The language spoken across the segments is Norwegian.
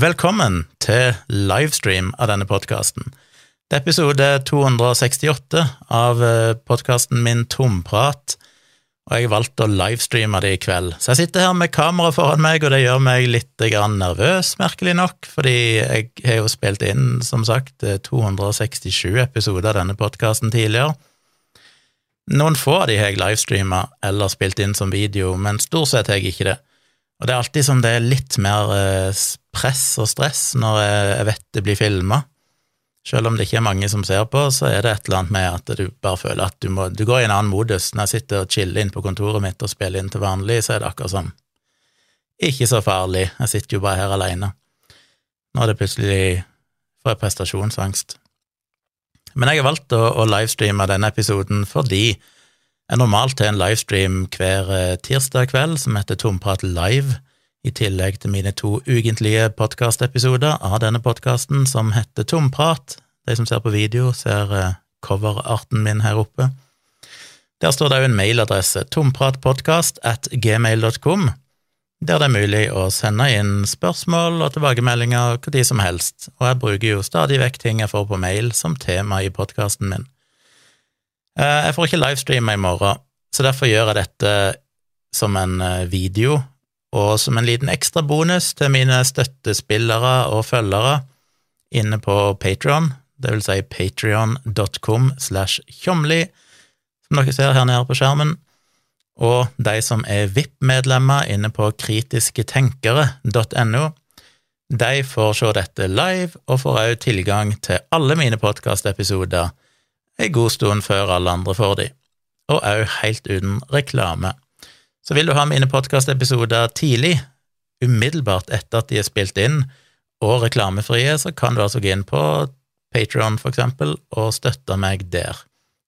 Velkommen til livestream av denne podkasten. Det er episode 268 av podkasten min Tomprat, og jeg valgte å livestreame det i kveld. Så jeg sitter her med kamera foran meg, og det gjør meg litt nervøs, merkelig nok, fordi jeg har jo spilt inn, som sagt, 267 episoder av denne podkasten tidligere. Noen få av de har jeg livestreama eller spilt inn som video, men stort sett har jeg ikke det. Og det er alltid som det er litt mer eh, press og stress når jeg vet det blir filma. Selv om det ikke er mange som ser på, så er det et eller annet med at du bare føler at du må Du går i en annen modus. Når jeg sitter og chiller inn på kontoret mitt og spiller inn til vanlig, så er det akkurat som Ikke så farlig, jeg sitter jo bare her alene. Nå er det plutselig får prestasjonsangst. Men jeg har valgt å, å livestreame denne episoden fordi normalt har en livestream hver eh, tirsdag kveld som heter Tomprat live, i tillegg til mine to ukentlige podkastepisoder av denne podkasten som heter Tomprat. De som ser på video, ser eh, coverarten min her oppe. Der står det òg en mailadresse, tompratpodkast at gmail.com, der det er mulig å sende inn spørsmål og tilbakemeldinger hva de som helst, og jeg bruker jo stadig vekk ting jeg får på mail som tema i podkasten min. Eh, jeg får ikke livestreama i morgen, så derfor gjør jeg dette som en eh, video, og som en liten ekstra bonus til mine støttespillere og følgere inne på Patron, det vil si patrion.com slash tjomli, som dere ser her nede på skjermen, og de som er VIP-medlemmer inne på kritisketenkere.no, de får se dette live og får også tilgang til alle mine podkastepisoder en god stund før alle andre får de, og òg helt uten reklame. Så vil du ha mine podkastepisoder tidlig, umiddelbart etter at de er spilt inn, og reklamefrie, så kan du altså gå inn på Patron, for eksempel, og støtte meg der.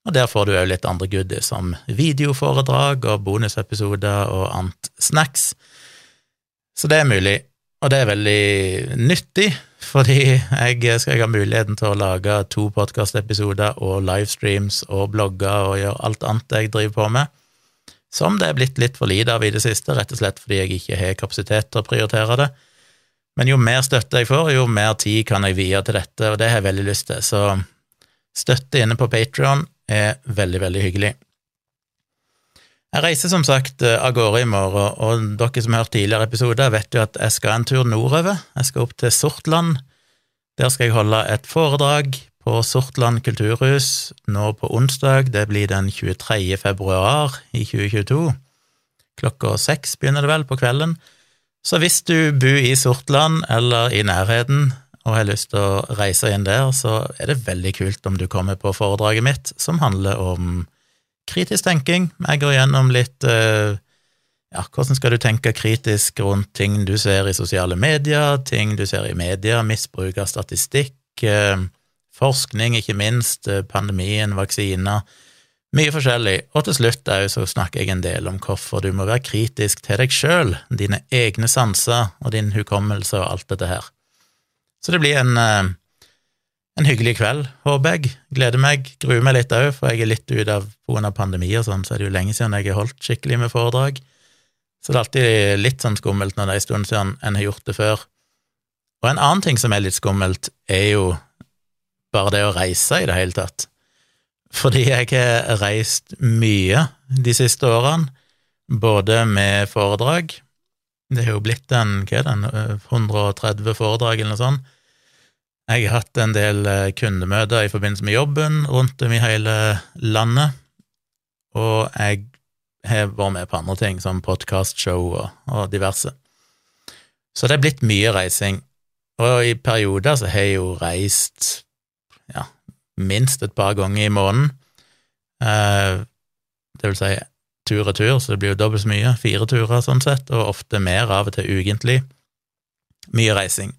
Og der får du òg litt andre goodies, som videoforedrag og bonusepisoder og annet snacks. Så det er mulig, og det er veldig nyttig fordi jeg skal ha muligheten til å lage to podkastepisoder og livestreams og blogger og gjøre alt annet jeg driver på med, som det er blitt litt for lite av i det siste, rett og slett fordi jeg ikke har kapasitet til å prioritere det. Men jo mer støtte jeg får, jo mer tid kan jeg vie til dette, og det har jeg veldig lyst til. Så støtte inne på Patrion er veldig, veldig hyggelig. Jeg reiser som sagt eh, av gårde i morgen, og dere som har hørt tidligere episoder, vet jo at jeg skal en tur nordover. Jeg skal opp til Sortland. Der skal jeg holde et foredrag på Sortland kulturhus nå på onsdag. Det blir den 23. februar i 2022. Klokka seks begynner det vel på kvelden. Så hvis du bor i Sortland eller i nærheten og har lyst til å reise inn der, så er det veldig kult om du kommer på foredraget mitt, som handler om kritisk tenking. Jeg går gjennom litt eh, ja, hvordan skal du tenke kritisk rundt ting du ser i sosiale medier, ting du ser i media, misbruk av statistikk, eh, forskning, ikke minst, eh, pandemien, vaksiner, mye forskjellig. Og til slutt så snakker jeg en del om hvorfor du må være kritisk til deg sjøl, dine egne sanser og din hukommelse og alt dette her. Så det blir en en hyggelig kveld, håper jeg. Gleder meg. Gruer meg litt òg, for jeg er litt ute av pga. pandemi og sånn, så er det jo lenge siden jeg har holdt skikkelig med foredrag. Så det er alltid litt sånn skummelt når det er en stund siden en har gjort det før. Og en annen ting som er litt skummelt, er jo bare det å reise i det hele tatt. Fordi jeg har reist mye de siste årene, både med foredrag Det har jo blitt en, hva er det, 130 foredrag eller noe sånt jeg har hatt en del eh, kundemøter i forbindelse med jobben rundt om i hele landet, og jeg har vært med på andre ting, som podkastshow og, og diverse. Så det er blitt mye reising, og i perioder så har jeg jo reist ja, minst et par ganger i måneden. Eh, det vil si tur og tur, så det blir jo dobbelt så mye, fire turer sånn sett, og ofte mer av og til ukentlig. Mye reising.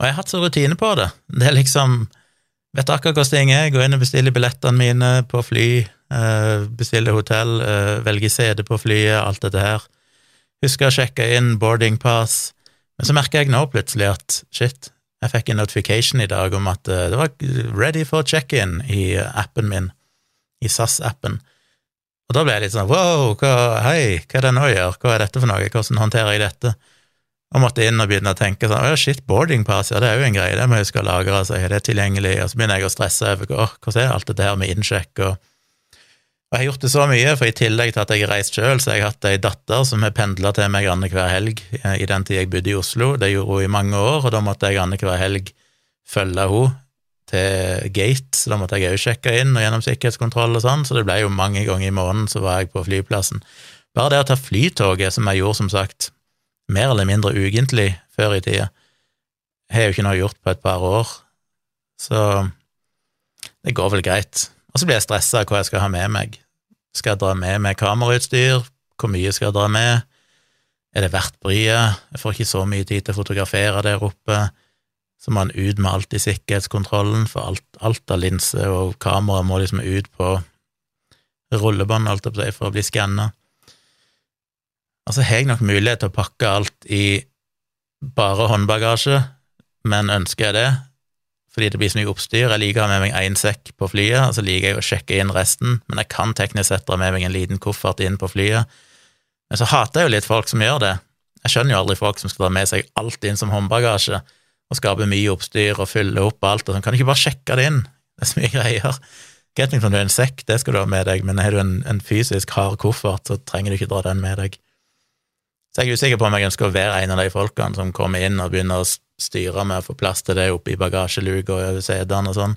Og jeg har hatt så rutine på det. Det er liksom Vet akkurat hvordan ting er. Går inn og bestiller billettene mine på fly, bestiller hotell, velger CD på flyet, alt dette her. Husker å sjekke inn boarding pass. Men så merker jeg nå plutselig at shit, jeg fikk en notification i dag om at eh, det var ready for check-in i appen min, i SAS-appen. Og da ble jeg litt sånn wow, hva, hei, hva er det nå jeg gjør, hva er dette for noe, hvordan håndterer jeg dette? Og måtte inn og begynne å tenke sånn Å, shit, boarding pass, ja, det er jo en greie, det må jeg huske å lagre, så er det tilgjengelig. Og så begynner jeg å stresse over hvordan er alt dette her med innsjekk og og jeg har gjort det så mye, for i tillegg til at jeg har reist sjøl, så har jeg hatt ei datter som har pendla til meg annenhver helg eh, i den tid jeg bodde i Oslo. Det gjorde hun i mange år, og da måtte jeg annenhver helg følge henne til gate, så da måtte jeg òg sjekke inn og gjennom sikkerhetskontroll og sånn, så det ble jo mange ganger i måneden så var jeg på flyplassen. Bare det å ta flytoget, som jeg gjorde som sagt mer eller mindre ukentlig før i tida, har jo ikke noe gjort på et par år, så det går vel greit. Og så blir jeg stressa av hva jeg skal ha med meg. Skal jeg dra med meg kamerautstyr? Hvor mye skal jeg dra med? Er det verdt bryet? Jeg får ikke så mye tid til å fotografere der oppe. Så må han ut med alt i sikkerhetskontrollen, for alt, alt av linse og kamera må liksom ut på rullebånd, alt opp for å bli skanna. Og så har jeg nok mulighet til å pakke alt i bare håndbagasje, men ønsker jeg det, fordi det blir så mye oppstyr. Jeg liker å ha med meg én sekk på flyet, og så liker jeg å sjekke inn resten, men jeg kan teknisk sett dra med meg en liten koffert inn på flyet. Men så hater jeg jo litt folk som gjør det. Jeg skjønner jo aldri folk som skal dra med seg alt inn som håndbagasje, og skape mye oppstyr og fylle opp alt, og sånn. Kan du ikke bare sjekke det inn? Det er så mye greier. Greit nok om du har en sekk, det skal du ha med deg, men har du en, en fysisk hard koffert, så trenger du ikke dra den med deg. Så jeg er usikker på om jeg ønsker å være en av de folkene som kommer inn og begynner å styre med å få plass til det oppe i bagasjeluka og over setene og sånn.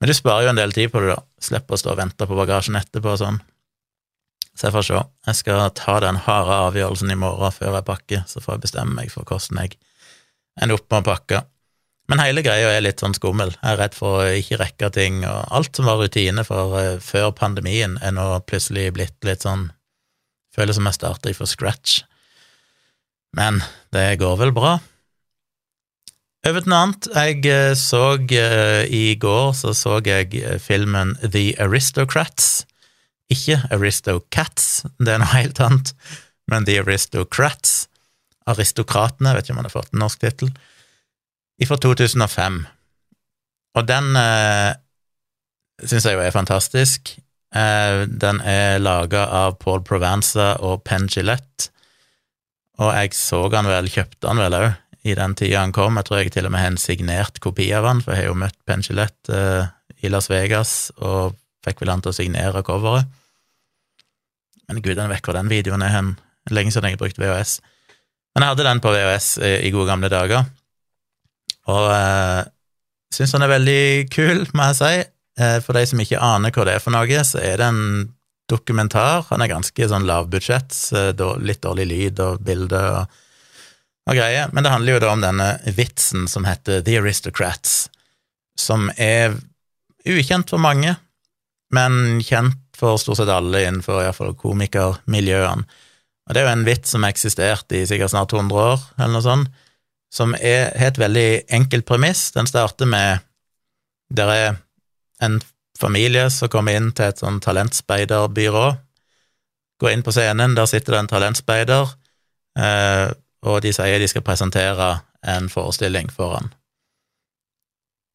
Men du sparer jo en del tid på det, da. Slipper å stå og vente på bagasjen etterpå og sånn. Så jeg får se. Jeg skal ta den harde avgjørelsen i morgen før jeg pakker, så får jeg bestemme meg for hvordan jeg ender opp med å pakke. Men hele greia er litt sånn skummel. Jeg er redd for å ikke rekke ting, og alt som var rutine for uh, før pandemien, er nå plutselig blitt litt sånn Føles som jeg starter fra scratch. Men det går vel bra. Over til noe annet. Jeg eh, så uh, I går så så jeg eh, filmen The Aristocrats. Ikke Aristocats, det er noe helt annet, men The Aristocrats. Aristokratene, vet ikke om han har fått en norsk tittel, fra 2005. Og den eh, syns jeg jo er fantastisk. Uh, den er laga av Paul Provenza og Penn Gillette, og jeg så han vel, kjøpte han vel òg, i den tida han kom. Jeg tror jeg til og med har en signert kopi av han, for jeg har jo møtt Penchilett Gillette i Las Vegas og fikk vel han til å signere coveret. Men gud, den hvor den videoen er hen. Lenge siden jeg har brukt VHS. Men jeg hadde den på VHS i, i gode gamle dager, og eh, syns han er veldig kul, må jeg si. Uh, for de som ikke aner hva det er for noe, så er det en dokumentar. Han er ganske sånn lavbudsjett, litt dårlig lyd og bilde og og greie, men det handler jo da om denne vitsen som heter The Aristocrats, som er ukjent for mange, men kjent for stort sett alle innenfor iallfall komikermiljøene. Og det er jo en vits som har eksistert i sikkert snart 100 år, eller noe sånt, som er, har et veldig enkelt premiss. Den starter med Der er en familie som kommer inn til et sånn talentspeiderbyrå. Går inn på scenen, der sitter det en talentspeider. Eh, og de sier de skal presentere en forestilling for han.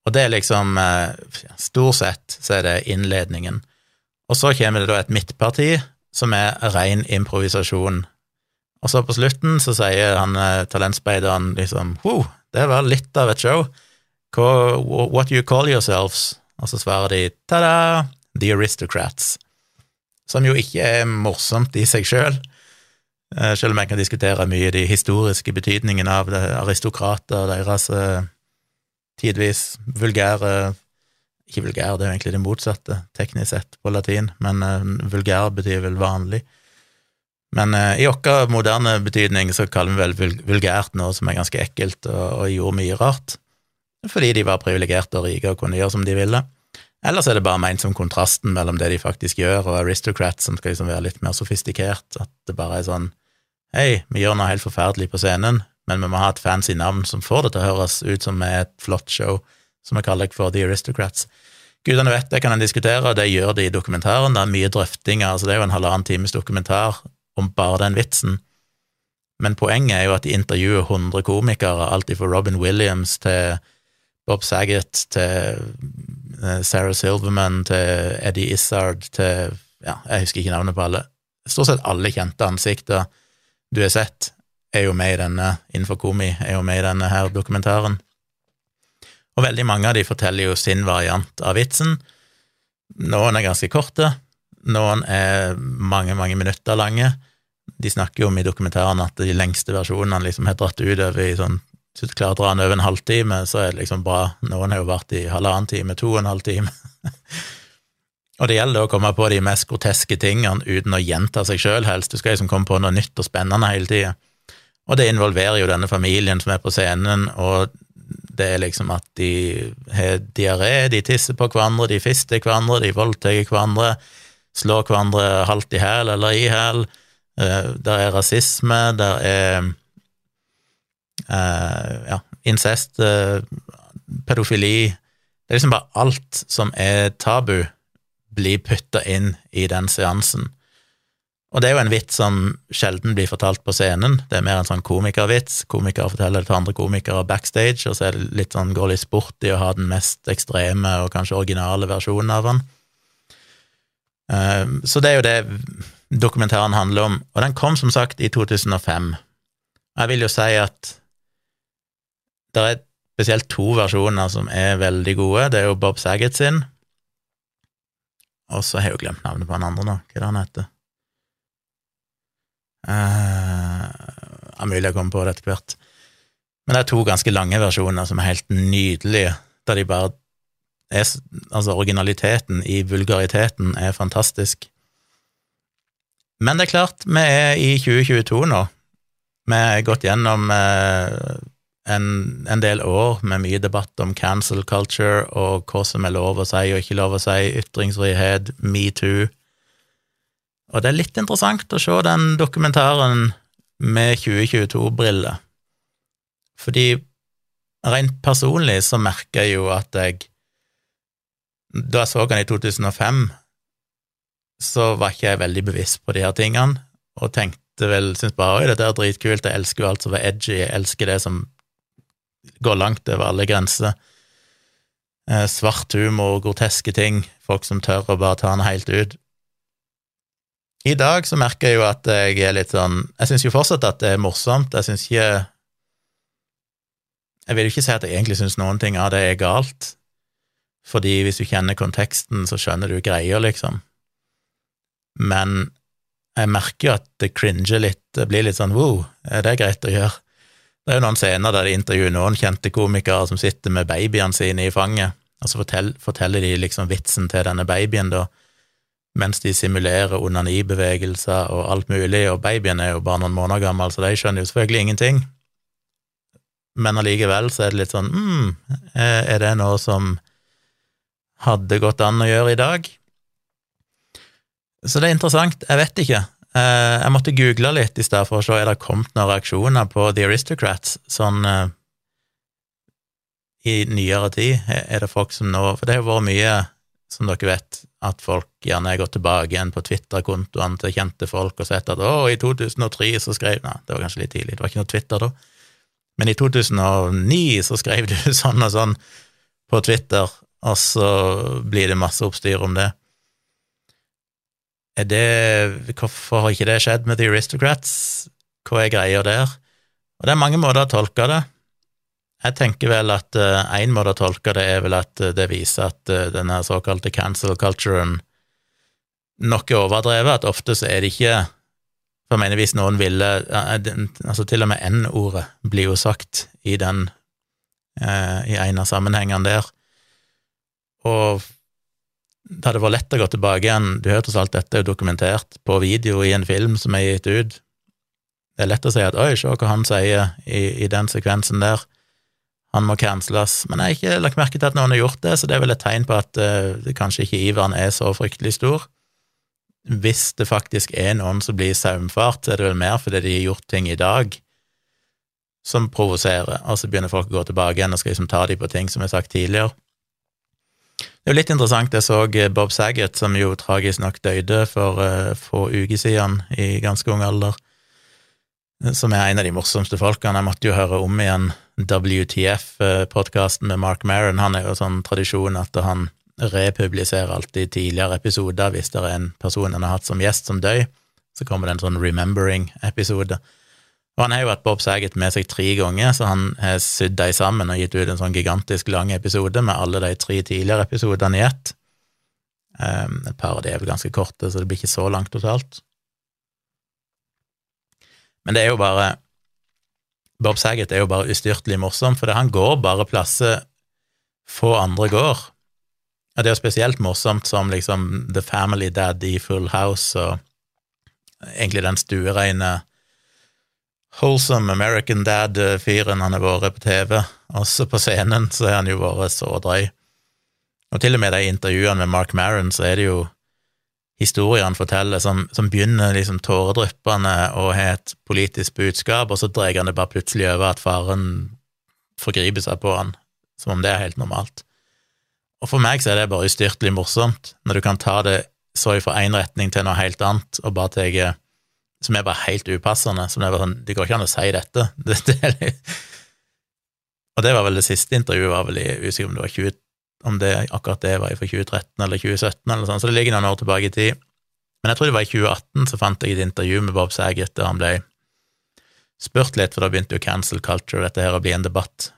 Og det er liksom eh, Stort sett så er det innledningen. Og så kommer det da et midtparti som er ren improvisasjon. Og så på slutten så sier han eh, talentspeideren liksom Wow, det var litt av et show. What you call yourselves? Og så svarer de ta-da, The Aristocrats. Som jo ikke er morsomt i seg sjøl. Selv, selv om jeg kan diskutere mye de historiske betydningene av det, aristokrater, deres eh, tidvis vulgære Ikke vulgære, det er jo egentlig det motsatte, teknisk sett, på latin, men uh, vulgær betyr vel vanlig. Men i vår moderne betydning så kaller vi vel vulgært noe som er ganske ekkelt og, og gjorde mye rart, fordi de var privilegerte og rike og kunne gjøre som de ville. Ellers er det bare ment som kontrasten mellom det de faktisk gjør, og aristocrats, som skal liksom være litt mer sofistikert. At det bare er sånn Hei, vi gjør noe helt forferdelig på scenen, men vi må ha et fancy navn som får det til å høres ut som et flott show, som vi kaller for The Aristocrats. Gudene vet det, kan en diskutere, og det gjør de i dokumentaren. Det er mye drøftinger, altså det er jo en halvannen times dokumentar om bare den vitsen. Men poenget er jo at de intervjuer 100 komikere, alt fra Robin Williams til Bob Saget til eh, Sarah Silverman til Eddie Izzard til ja, jeg husker ikke navnet på alle. Stort sett alle kjente ansikter du har sett, er jo med i denne, innenfor komi, er jo med i denne her dokumentaren. Og veldig mange av de forteller jo sin variant av vitsen. Noen er ganske korte, noen er mange, mange minutter lange. De snakker jo om i dokumentaren at de lengste versjonene liksom har dratt ut over i sånn Hvis du klarer å dra den over en halvtime, så er det liksom bra. Noen har jo vært i halvannen time, to og en halv time. og det gjelder å komme på de mest groteske tingene uten å gjenta seg sjøl, helst. Du skal liksom komme på noe nytt og spennende hele tida. Og det involverer jo denne familien som er på scenen, og det er liksom at de har diaré, de tisser på hverandre, de fister hverandre, de voldtar hverandre, slår hverandre halvt i hæl eller i hæl. Uh, der er rasisme, der er ja, incest, uh, pedofili Det er liksom bare alt som er tabu, blir putta inn i den seansen. Og det er jo en vits som sjelden blir fortalt på scenen, det er mer en sånn komikervits. Komikere forteller det til andre komikere backstage, og så er det litt sånn, går litt sport i å ha den mest ekstreme og kanskje originale versjonen av den. Ehm, så det er jo det dokumentaren handler om, og den kom som sagt i 2005. Jeg vil jo si at det er spesielt to versjoner som er veldig gode. Det er jo Bob Saget sin, og så har jeg jo glemt navnet på han andre nå, hva er det han heter? Uh, mulig jeg kommer på det etter hvert. Men det er to ganske lange versjoner som er helt nydelige, der de bare er Altså, originaliteten i vulgariteten er fantastisk. Men det er klart, vi er i 2022 nå. Vi har gått gjennom uh, en, en, del år med mye debatt om cancel culture og hva som er lov å si og ikke lov å si, ytringsfrihet, metoo og det er litt interessant å se den dokumentaren med 2022-briller, fordi rent personlig så merker jeg jo at jeg Da jeg så den i 2005, så var ikke jeg veldig bevisst på de her tingene, og tenkte vel, syntes bare oi, dette er dritkult, jeg elsker jo alt som er edgy, jeg elsker det som går langt over alle grenser. Eh, svart humor, groteske ting, folk som tør å bare ta den helt ut. I dag så merker jeg jo at jeg er litt sånn Jeg syns jo fortsatt at det er morsomt. Jeg syns ikke Jeg vil jo ikke si at jeg egentlig syns noen ting av det er galt, fordi hvis du kjenner konteksten, så skjønner du greia, liksom. Men jeg merker jo at det cringer litt, det blir litt sånn wow, er det greit å gjøre? Det er jo noen scener der de intervjuer noen kjente komikere som sitter med babyene sine i fanget, og så forteller, forteller de liksom vitsen til denne babyen, da mens de simulerer onanibevegelser og alt mulig, og babyen er jo bare noen måneder gammel, så de skjønner jo selvfølgelig ingenting. Men allikevel så er det litt sånn mm, er det noe som hadde gått an å gjøre i dag? Så det er interessant, jeg vet ikke. Eh, jeg måtte google litt i stedet for å se om det kommet noen reaksjoner på The Aristocrats sånn eh, i nyere tid. Er det folk som nå For det har vært mye, som dere vet, at folk gjerne har gått tilbake igjen på Twitter-kontoene til kjente folk og sett at å, i 2003 så skrev Nei, det var kanskje litt tidlig, det var ikke noe Twitter da. Men i 2009 så skrev du sånn og sånn på Twitter, og så blir det masse oppstyr om det. Det Hvorfor har ikke det skjedd med The Aristocrats? Hva er greia der? Og det er mange måter å tolke det. Jeg tenker vel at én uh, måte å tolke det er vel at uh, det viser at uh, denne såkalte cancel culturen nok er overdrevet, at ofte så er det ikke For jeg mener, hvis noen ville Altså, til og med N-ordet blir jo sagt i den i en av sammenhengene der. Og det hadde vært lett å gå tilbake igjen, du hørte alt dette er dokumentert på video i en film som er gitt ut. Det er lett å si at oi, se hva han sier i, i den sekvensen der han må canceles. Men jeg har ikke lagt merke til at noen har gjort det, så det er vel et tegn på at uh, kanskje ikke iveren er så fryktelig stor. Hvis det faktisk er noen som blir saumfart, så er det vel mer fordi de har gjort ting i dag som provoserer, og så begynner folk å gå tilbake igjen og skal liksom ta dem på ting som er sagt tidligere. Det er jo litt interessant, jeg så eh, Bob Saget, som jo tragisk nok døde for uh, få uker siden, i ganske ung alder, som er en av de morsomste folkene. Jeg måtte jo høre om igjen WTF-podkasten med Mark Maron, han er jo sånn tradisjon at han republiserer alltid tidligere episoder hvis det er en person han har hatt som gjest som døy, så kommer det en sånn remembering-episode. Og han har jo hatt Bob Saget med seg tre ganger, så han har sydd dem sammen og gitt ut en sånn gigantisk lang episode med alle de tre tidligere episodene i ett. Um, et par av de er vel ganske korte, så det blir ikke så langt totalt. Men det er jo bare Bob Saget er jo bare ustyrtelig morsom, for han går bare plasser få andre går. Og det er jo spesielt morsomt som liksom The Family Dad i Full House og egentlig den stuereine wholesome American Dad-fyren han har vært på TV. Også på scenen så har han jo vært så drøy. Og til og med de intervjuene med Mark Maron, så er det jo historier han forteller som, som begynner liksom tåredryppende og har et politisk budskap, og så dreier han det bare plutselig over at faren forgriper seg på han, som om det er helt normalt. Og for meg så er det bare ustyrtelig morsomt, når du kan ta det så fra én retning til noe helt annet, og bare ta som er bare helt upassende. Som er bare sånn, Det går ikke an å si dette. Det, det, og det var vel det siste intervjuet, var vel i, usikker om det var 20, om det, akkurat det var fra 2013 eller 2017, eller sånn, så det ligger noen år tilbake i tid. Men jeg tror det var i 2018 så fant jeg et intervju med Bob Saget der han ble spurt litt, for da begynte jo cancel culture, dette her, å bli en debatt.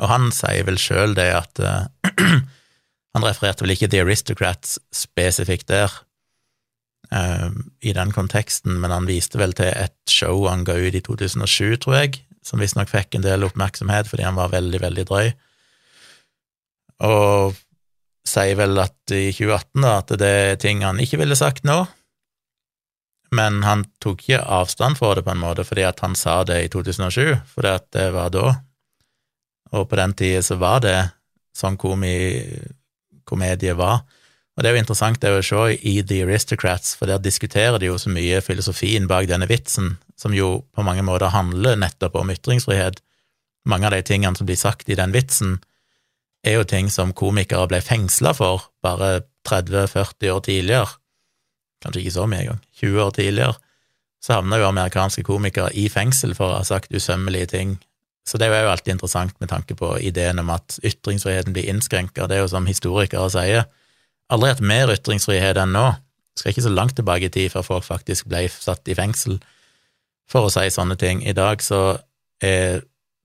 Og han sier vel sjøl det at uh, Han refererte vel ikke The Aristocrats spesifikt der, uh, i den konteksten, men han viste vel til et show han ga ut i 2007, tror jeg, som visstnok fikk en del oppmerksomhet fordi han var veldig, veldig drøy og sier vel at i 2018 da, at det er ting han ikke ville sagt nå, men han tok ikke avstand fra det på en måte fordi at han sa det i 2007, fordi at det var da, og på den tida så var det sånn komi, komedie var. Og det er jo interessant det å se i The Aristocrats, for der diskuterer de jo så mye filosofien bak denne vitsen, som jo på mange måter handler nettopp om ytringsfrihet. Mange av de tingene som blir sagt i den vitsen, er jo ting som komikere ble fengsla for bare 30-40 år tidligere, kanskje ikke så mye engang, 20 år tidligere, så havna jo amerikanske komikere i fengsel for å ha sagt usømmelige ting. Så det er jo alltid interessant med tanke på ideen om at ytringsfriheten blir innskrenka. Det er jo som historikere sier, aldri hatt mer ytringsfrihet enn nå. Skal ikke så langt tilbake i tid før folk faktisk ble satt i fengsel for å si sånne ting. I dag så er,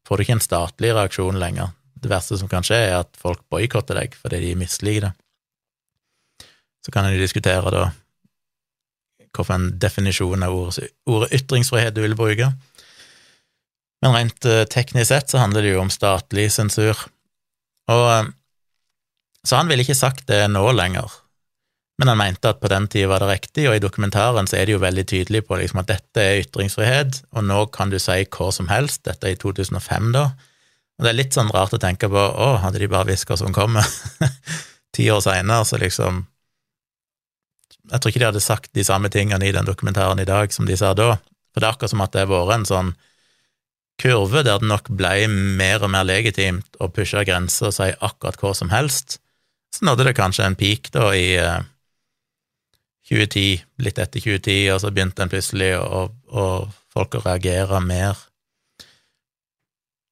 får du ikke en statlig reaksjon lenger. Det verste som kan skje, er at folk boikotter deg fordi de misliker det. Så kan en diskutere da hvilken definisjon av ordet, ordet ytringsfrihet du vil bruke. Men rent uh, teknisk sett så handler det jo om statlig sensur. Og uh, Så han ville ikke sagt det nå lenger, men han mente at på den tida var det riktig, og i dokumentaren så er det jo veldig tydelig på liksom, at dette er ytringsfrihet, og nå kan du si hva som helst, dette er i 2005, da, og det er litt sånn rart å tenke på å, hadde de bare visst hva som kommer ti år seinere, så liksom Jeg tror ikke de hadde sagt de samme tingene i den dokumentaren i dag som de sa da, for det er akkurat som at det har vært en sånn kurve der det nok ble mer og mer legitimt å pushe grenser og si akkurat hva som helst. Så nådde det kanskje en peak da i eh, 2010, litt etter 2010, og så begynte en plutselig å, å folk å reagere mer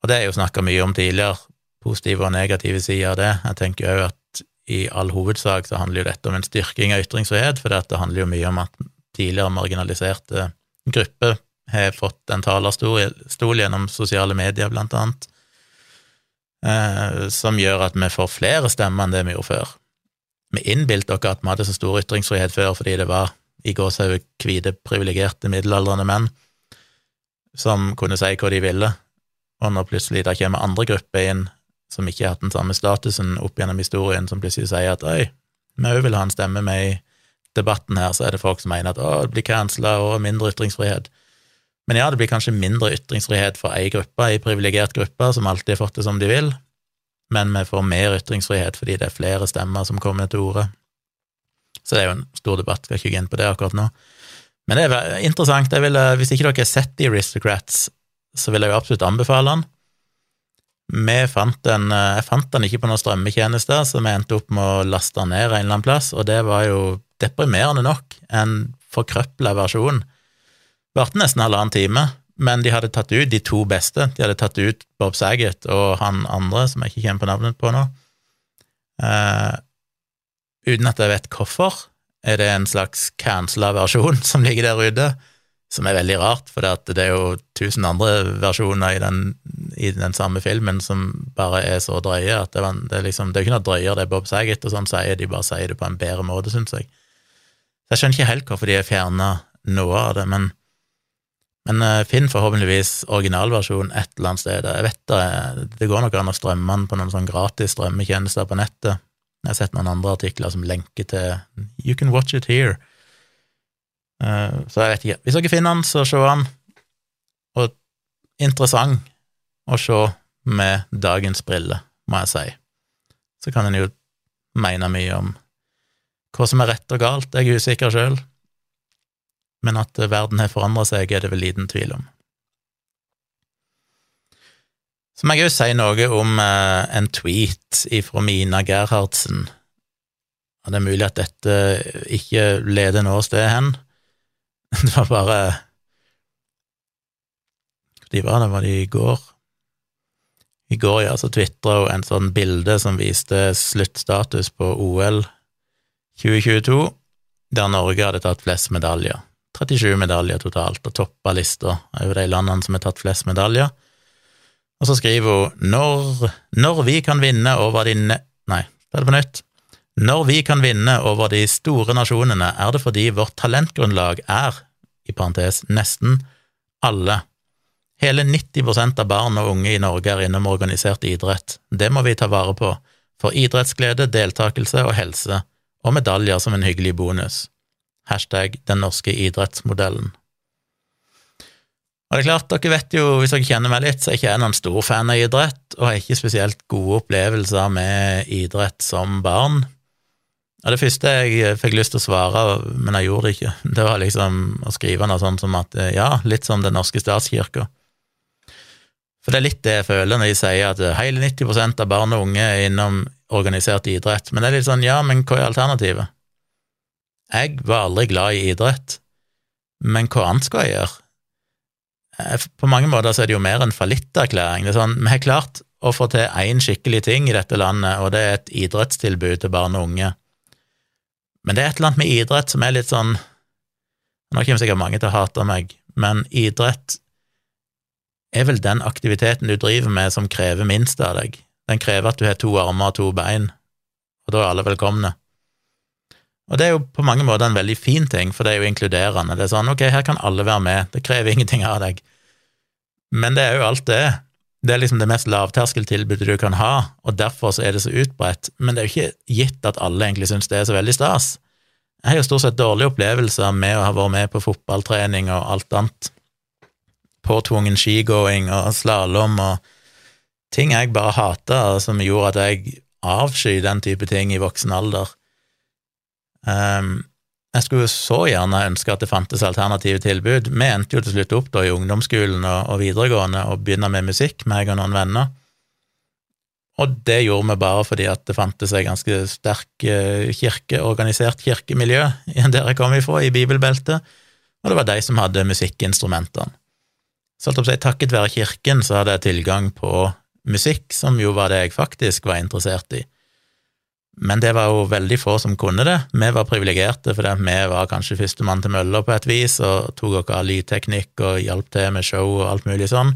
og det er jo snakka mye om tidligere, positive og negative sider av det. Jeg tenker òg at i all hovedsak så handler jo dette om en styrking av ytringsfrihet, for det handler jo mye om at tidligere marginaliserte grupper har fått en talerstol gjennom sosiale medier, blant annet, eh, som gjør at vi får flere stemmer enn det vi gjorde før. Vi innbilte oss at vi hadde så stor ytringsfrihet før fordi det var i gåsehud hvite, privilegerte, middelaldrende menn som kunne si hva de ville, og når plutselig det kommer andre grupper inn som ikke har hatt den samme statusen opp gjennom historien, som plutselig sier at oi, vi òg vil ha en stemme med i debatten her, så er det folk som mener at å, det blir cancela og mindre ytringsfrihet. Men ja, det blir kanskje mindre ytringsfrihet for ei gruppe, ei privilegert gruppe, som alltid har fått det som de vil, men vi får mer ytringsfrihet fordi det er flere stemmer som kommer til orde. Så det er jo en stor debatt, skal ikke gå inn på det akkurat nå. Men det er interessant. Vil, hvis ikke dere har sett The Aristocrats, så vil jeg jo absolutt anbefale den. Vi fant den, eh, Jeg fant den ikke på noen strømmetjeneste, så vi endte opp med å laste den ned en eller annen plass, og det var jo deprimerende nok en forkrøpla versjon. Varte nesten halvannen time, men de hadde tatt ut de to beste. De hadde tatt ut Bob Saget og han andre, som jeg ikke kommer på navnet på nå. Uh, uten at jeg vet hvorfor. Er det en slags cancela versjon som ligger der ute? som er veldig rart, for det er jo tusen andre versjoner i den, i den samme filmen som bare er så drøye at det, var, det, er liksom, det er ikke noe drøyere det Bob Saget og sånn sier, de bare sier det på en bedre måte, syns jeg. Så jeg skjønner ikke helt hvorfor de har fjerna noe av det, men, men uh, finn forhåpentligvis originalversjonen et eller annet sted. Jeg vet det, det går nok an å strømme den på noen sånn gratis strømmetjenester på nettet. Jeg har sett noen andre artikler som lenker til You can watch it here. Uh, så jeg vet ikke. Hvis dere finner den, så se den. Og interessant å se med dagens briller, må jeg si. Så kan en jo mene mye om hva som er rett og galt, jeg er usikker sjøl, men at verden har forandra seg, er det vel liten tvil om. Så må jeg òg si noe om eh, en tweet fra Mina Gerhardsen. Og det er mulig at dette ikke leder noe sted hen. Det var bare De var det, var det i går? I går, ja, så tvitra hun en sånn bilde som viste sluttstatus på OL 2022, der Norge hadde tatt flest medaljer. 37 medaljer totalt, og toppa lista over de landene som har tatt flest medaljer. Og så skriver hun når, når vi kan vinne over de ne... Nei, ta det på nytt. Når vi kan vinne over de store nasjonene, er det fordi vårt talentgrunnlag er, i parentes, nesten alle. Hele 90% av barn og unge i Norge er innom organisert idrett. Det må vi ta vare på, for idrettsglede, deltakelse og helse, og medaljer som en hyggelig bonus hashtag den norske idrettsmodellen. Og det er klart, dere vet jo, hvis dere kjenner meg litt, så er ikke jeg noen stor fan av idrett, og har ikke spesielt gode opplevelser med idrett som barn. Og det første jeg fikk lyst til å svare, men jeg gjorde det ikke, det var liksom å skrive noe sånt som at ja, litt som Den norske statskirka. For det er litt det jeg føler når de sier at hele 90% av barn og unge er innom organisert idrett, men det er litt sånn ja, men hva er alternativet? Jeg var aldri glad i idrett, men hva annet skal jeg gjøre? Eh, på mange måter så er det jo mer en fallitterklæring. Det er sånn, Vi har klart å få til én skikkelig ting i dette landet, og det er et idrettstilbud til barn og unge. Men det er et eller annet med idrett som er litt sånn Nå kommer sikkert mange til å hate meg, men idrett er vel den aktiviteten du driver med som krever minst av deg. Den krever at du har to armer og to bein, og da er alle velkomne. Og det er jo på mange måter en veldig fin ting, for det er jo inkluderende. Det er sånn, ok, her kan alle være med, det krever ingenting av deg. Men det er jo alt det. Det er liksom det mest lavterskeltilbudet du kan ha, og derfor så er det så utbredt. Men det er jo ikke gitt at alle egentlig syns det er så veldig stas. Jeg har jo stort sett dårlige opplevelser med å ha vært med på fotballtrening og alt annet. Påtvungen skigåing og slalåm og ting jeg bare hata, som gjorde at jeg avskyr den type ting i voksen alder. Um, jeg skulle så gjerne ønske at det fantes alternative tilbud. Vi endte jo til slutt opp da i ungdomsskolen og, videregående og begynne med musikk, meg og noen venner. Og det gjorde vi bare fordi at det fantes et ganske sterk eh, kirke, organisert kirkemiljø der jeg kom ifra, i bibelbeltet, og det var de som hadde musikkinstrumentene. Så alt opp si, takket være kirken så hadde jeg tilgang på musikk, som jo var det jeg faktisk var interessert i. Men det var jo veldig få som kunne det. Vi var privilegerte fordi vi var kanskje førstemann til mølla på et vis, og tok oss av lydteknikk og hjalp til med show og alt mulig sånn.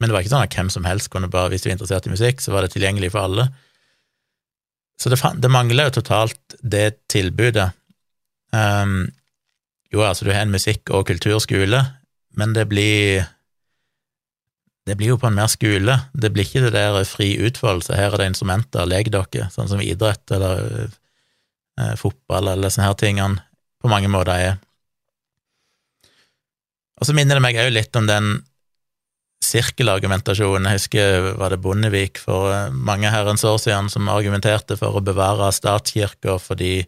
Men det var ikke sånn at hvem som helst kunne bare, hvis du var interessert i musikk, så var det tilgjengelig for alle. Så det, det mangler jo totalt det tilbudet. Um, jo, altså, du har en musikk- og kulturskole, men det blir det blir jo på en mer skole. Det blir ikke det der fri utfoldelse. Her er det instrumenter, lek dere, sånn som idrett eller eh, fotball eller sånne her tingene på mange måter er. Og så minner det meg òg litt om den sirkelargumentasjonen. Jeg husker var det Bondevik for eh, mange herrens år siden som argumenterte for å bevare statskirka fordi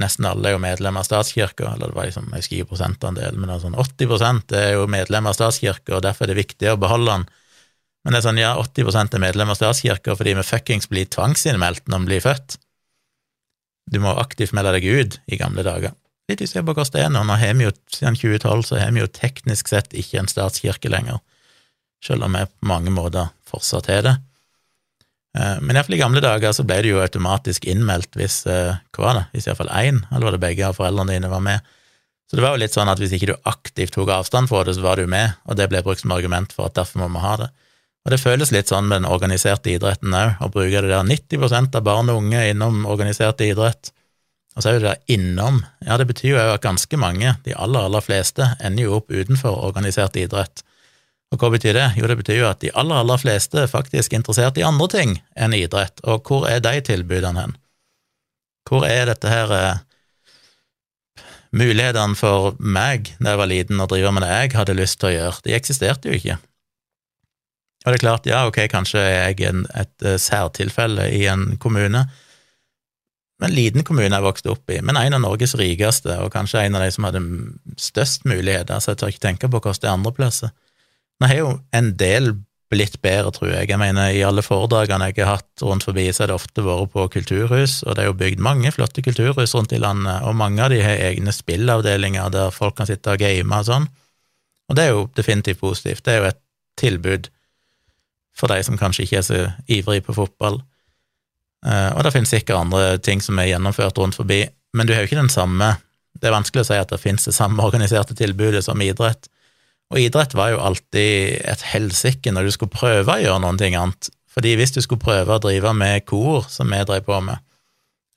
nesten alle er jo medlemmer av statskirka, eller det var liksom, jeg husker prosentandel, men det er sånn 80 er jo medlemmer av statskirka, og derfor er det viktig å beholde den. Men det er sånn, ja, 80 er medlem av statskirka fordi vi fuckings blir tvangsinnmeldt når vi blir født. Du må aktivt melde deg ut i gamle dager. Litt usikker på hvordan det er nå. Nå har vi jo, siden 2012 så har vi jo teknisk sett ikke en statskirke lenger, selv om vi på mange måter fortsatt har det. Eh, men iallfall i gamle dager så ble det jo automatisk innmeldt hvis eh, hva var det, hvis iallfall én, eller var det begge av foreldrene dine, var med. Så det var jo litt sånn at hvis ikke du aktivt tok avstand fra det, så var du med, og det ble brukt som argument for at derfor må vi ha det. Og det føles litt sånn med den organiserte idretten òg, å bruke det der 90% av barn og unge innom organisert idrett. Og så er jo det der innom, ja, det betyr jo at ganske mange, de aller, aller fleste, ender jo opp utenfor organisert idrett. Og hva betyr det? Jo, det betyr jo at de aller, aller fleste er faktisk interessert i andre ting enn idrett, og hvor er de tilbudene hen? Hvor er dette her eh, mulighetene for meg da jeg var liten å drive med det jeg hadde lyst til å gjøre, de eksisterte jo ikke. Og det er klart, ja, ok, kanskje er jeg en, et uh, særtilfelle i en kommune, en liten kommune jeg vokste opp i, men en av Norges rikeste, og kanskje en av de som hadde størst muligheter, så jeg tør ikke tenke på hvordan det er andreplasser. Nå har jo en del blitt bedre, tror jeg. Jeg mener, i alle foredragene jeg har hatt rundt forbi, så har det ofte vært på kulturhus, og det er jo bygd mange flotte kulturhus rundt i landet, og mange av de har egne spillavdelinger der folk kan sitte og game og sånn, og det er jo definitivt positivt. Det er jo et tilbud for de som kanskje ikke er så ivrige på fotball. Eh, og det finnes sikkert andre ting som er gjennomført rundt forbi, men du har jo ikke den samme Det er vanskelig å si at det finnes det samme organiserte tilbudet som idrett. Og idrett var jo alltid et helsike når du skulle prøve å gjøre noen ting annet. Fordi hvis du skulle prøve å drive med kor, som vi drev på med,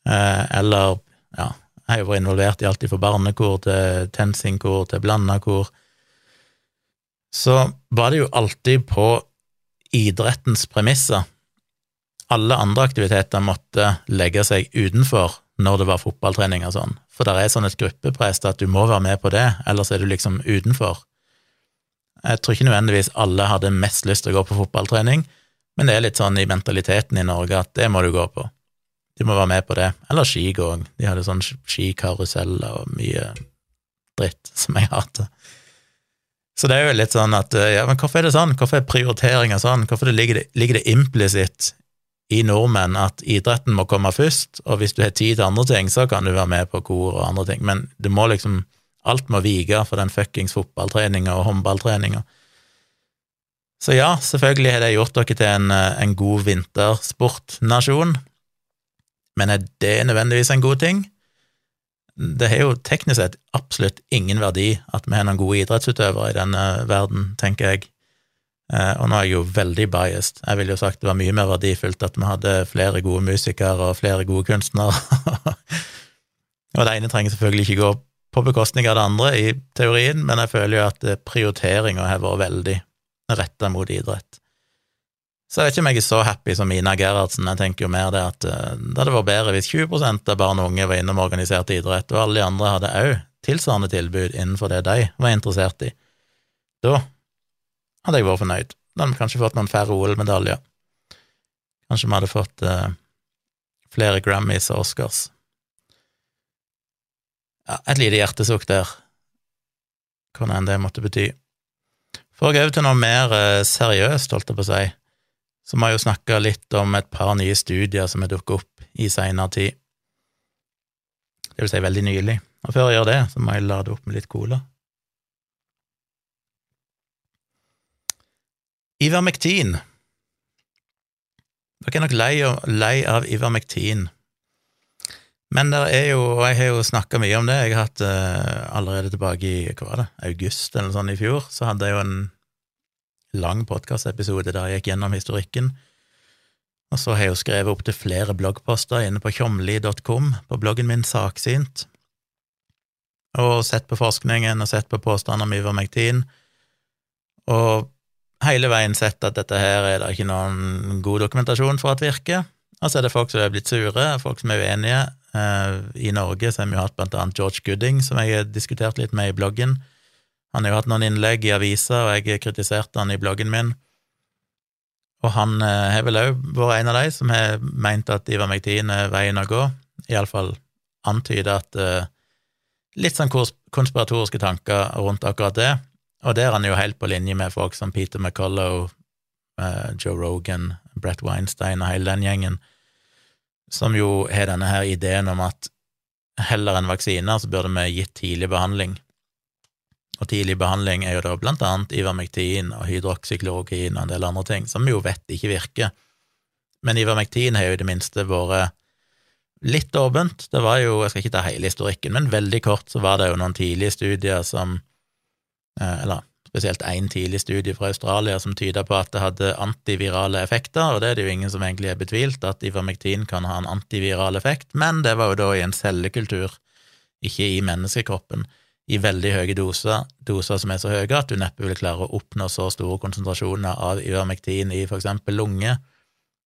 eh, eller ja, jeg har jo vært involvert i alt fra barnekor til TenSing-kor til blanda kor, så var det jo alltid på idrettens premisser. Alle andre aktiviteter måtte legge seg utenfor når det var fotballtrening og sånn, for det er sånn et gruppepress at du må være med på det, ellers er du liksom utenfor. Jeg tror ikke nødvendigvis alle hadde mest lyst til å gå på fotballtrening, men det er litt sånn i mentaliteten i Norge at det må du gå på. Du må være med på det. Eller skigåing. De hadde sånn skikaruseller og mye dritt som jeg hater. Så det er jo litt sånn at ja, men hvorfor er det sånn? Hvorfor er prioriteringa sånn? Hvorfor det ligger, det, ligger det implisitt i nordmenn at idretten må komme først, og hvis du har tid til andre ting, så kan du være med på kor og andre ting, men det må liksom Alt må vike for den fuckings fotballtreninga og håndballtreninga. Så ja, selvfølgelig har det gjort dere til en, eh, en god vintersportnasjon, men er det nødvendigvis en god ting? Det har jo teknisk sett absolutt ingen verdi at vi har noen gode idrettsutøvere i denne verden, tenker jeg. Eh, og nå er jeg jo veldig biased. Jeg ville jo sagt det var mye mer verdifullt at vi hadde flere gode musikere og flere gode kunstnere. og det ene trenger selvfølgelig ikke gå på bekostning av det andre, i teorien, men jeg føler jo at eh, prioriteringa har vært veldig retta mot idrett. Så jeg vet ikke om jeg er så happy som Ina Gerhardsen, jeg tenker jo mer det at eh, det hadde vært bedre hvis 20 av barn og unge var innom organisert idrett, og alle de andre hadde òg tilsvarende tilbud innenfor det de var interessert i. Da hadde jeg vært fornøyd. Da hadde vi kanskje fått noen færre OL-medaljer. Kanskje vi hadde fått uh, flere Grammys og Oscars. Ja, et lite hjertesukk der, hva enn det måtte bety. For å gå over til noe mer eh, seriøst, holdt jeg på å si, så må jeg jo snakke litt om et par nye studier som har dukket opp i seinere tid. Det vil si veldig nylig. Og før jeg gjør det, så må jeg lade opp med litt cola. Ivermektin. Dere er nok lei, lei av Ivermektin. Men der er jo, og jeg har jo snakka mye om det, jeg har hatt uh, allerede tilbake i hva var det, august eller sånn i fjor, så hadde jeg jo en lang podkastepisode der jeg gikk gjennom historikken. Og så har jeg jo skrevet opp til flere bloggposter inne på tjomli.com, på bloggen min Saksynt, og sett på forskningen og sett på påstander om ivermektin, og hele veien sett at dette her er det ikke noen god dokumentasjon for at virker. Og så er det folk som er blitt sure, folk som er uenige, Eh, I Norge så har vi jo hatt blant annet George Gooding, som jeg har diskutert litt med i bloggen. Han har jo hatt noen innlegg i aviser, og jeg kritiserte han i bloggen min. Og han eh, har vel òg vært en av de som har meint at Ivermektin er veien å gå, iallfall antyder at uh, Litt sånn konspiratoriske tanker rundt akkurat det, og der er han jo helt på linje med folk som Peter McCullough, uh, Joe Rogan, Brett Weinstein og hele den gjengen som jo har denne her ideen om at heller enn vaksiner så burde vi gitt tidlig behandling. Og tidlig behandling er jo da blant annet ivermektin og hydroksyklorokin og en del andre ting, som vi jo vet ikke virker. Men ivermektin har jo i det minste vært litt åpent. Det var jo, jeg skal ikke ta hele historikken, men veldig kort så var det jo noen tidlige studier som eh, Eller spesielt én tidlig studie fra Australia som tyda på at det hadde antivirale effekter, og det er det jo ingen som egentlig er betvilt, at ivermektin kan ha en antiviral effekt, men det var jo da i en cellekultur, ikke i menneskekroppen, i veldig høye doser, doser som er så høye at du neppe vil klare å oppnå så store konsentrasjoner av ivermektin i for eksempel lunge,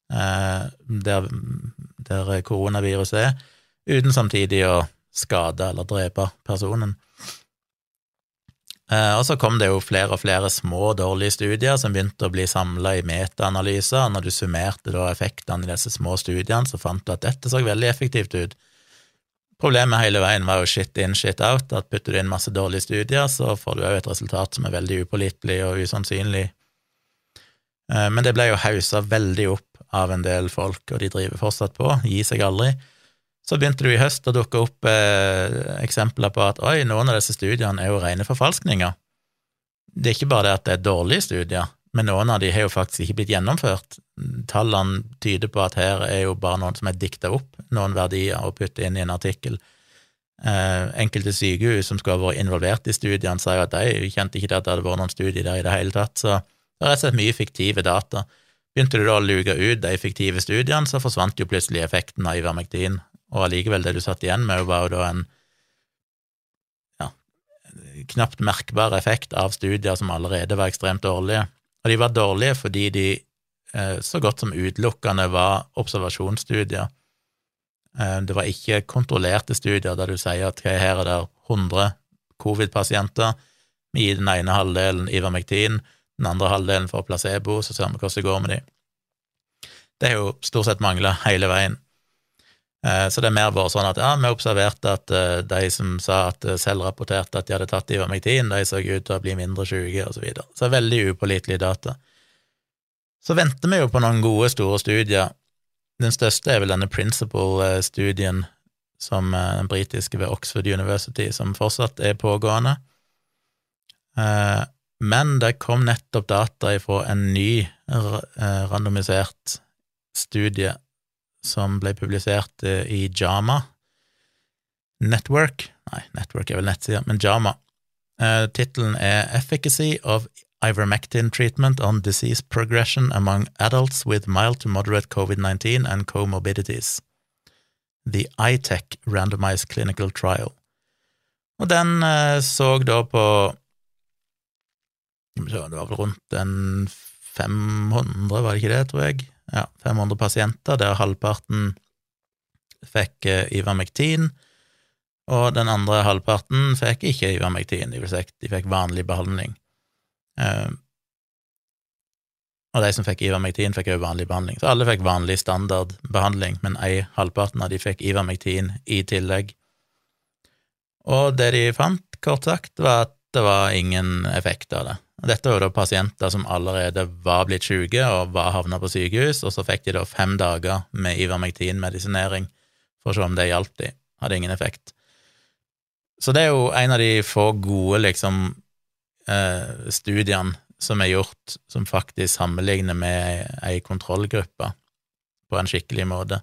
eh, der, der koronaviruset er, uten samtidig å skade eller drepe personen. Eh, og så kom det jo flere og flere små, dårlige studier som begynte å bli samla i metaanalyser. Når du summerte da effektene i disse små studiene, så fant du at dette så veldig effektivt ut. Problemet hele veien var jo shit in, shit out, at putter du inn masse dårlige studier, så får du òg et resultat som er veldig upålitelig og usannsynlig. Eh, men det ble jo hausa veldig opp av en del folk, og de driver fortsatt på, gir seg aldri. Så begynte det i høst å dukke opp eh, eksempler på at oi, noen av disse studiene er jo rene forfalskninger. Det er ikke bare det at det er dårlige studier, men noen av de har jo faktisk ikke blitt gjennomført. Tallene tyder på at her er jo bare noen som er dikta opp noen verdier og puttet inn i en artikkel. Eh, enkelte sykehus som skulle ha vært involvert i studiene, sa jo at de kjente ikke til at det hadde vært noen studier der i det hele tatt, så det er rett og slett mye fiktive data. Begynte du da å luke ut de fiktive studiene, så forsvant jo plutselig effekten av ivermektin, og allikevel, det du satt igjen med, var jo da en ja, knapt merkbar effekt av studier som allerede var ekstremt dårlige. Og de var dårlige fordi de eh, så godt som utelukkende var observasjonsstudier. Eh, det var ikke kontrollerte studier der du sier at her er det 100 covid-pasienter, vi gir den ene halvdelen Ivermektin, den andre halvdelen får placebo, så ser vi hvordan det går med de. Det har jo stort sett mangla hele veien. Eh, så det er mer bare sånn at ja, vi observerte at eh, de som sa at selvrapporterte selv rapporterte at de hadde tatt ivermektin, de så ut til å bli mindre syke, og så videre. Så veldig upålitelige data. Så venter vi jo på noen gode, store studier. Den største er vel denne Principle-studien som den britiske ved Oxford University, som fortsatt er pågående. Men det kom nettopp data ifra en ny randomisert studie som ble publisert eh, i Jama Network Nei, Network er vel nettsida, men Jama. Uh, Tittelen er Efficacy of Ivermectin Treatment on Disease Progression Among Adults with Mild to Moderate COVID-19 and Comorbidities. The ITEC Randomized Clinical Trial. Og den uh, så da på Det var vel rundt en 500, var det ikke det, tror jeg? Ja, 500 pasienter, der halvparten fikk Ivermectin, og den andre halvparten fikk ikke Ivermectin, de fikk vanlig behandling. Eh, og de som fikk Ivermectin, fikk også vanlig behandling. Så alle fikk vanlig standardbehandling, men ei halvparten av de fikk Ivermectin i tillegg. Og det de fant, kort sagt, var at det var ingen effekt av det. Dette var da pasienter som allerede var blitt syke og var havna på sykehus, og så fikk de da fem dager med Ivermektin-medisinering for å se om det hjalp de. Hadde ingen effekt. Så det er jo en av de få gode, liksom, eh, studiene som er gjort som faktisk sammenligner med ei kontrollgruppe på en skikkelig måte,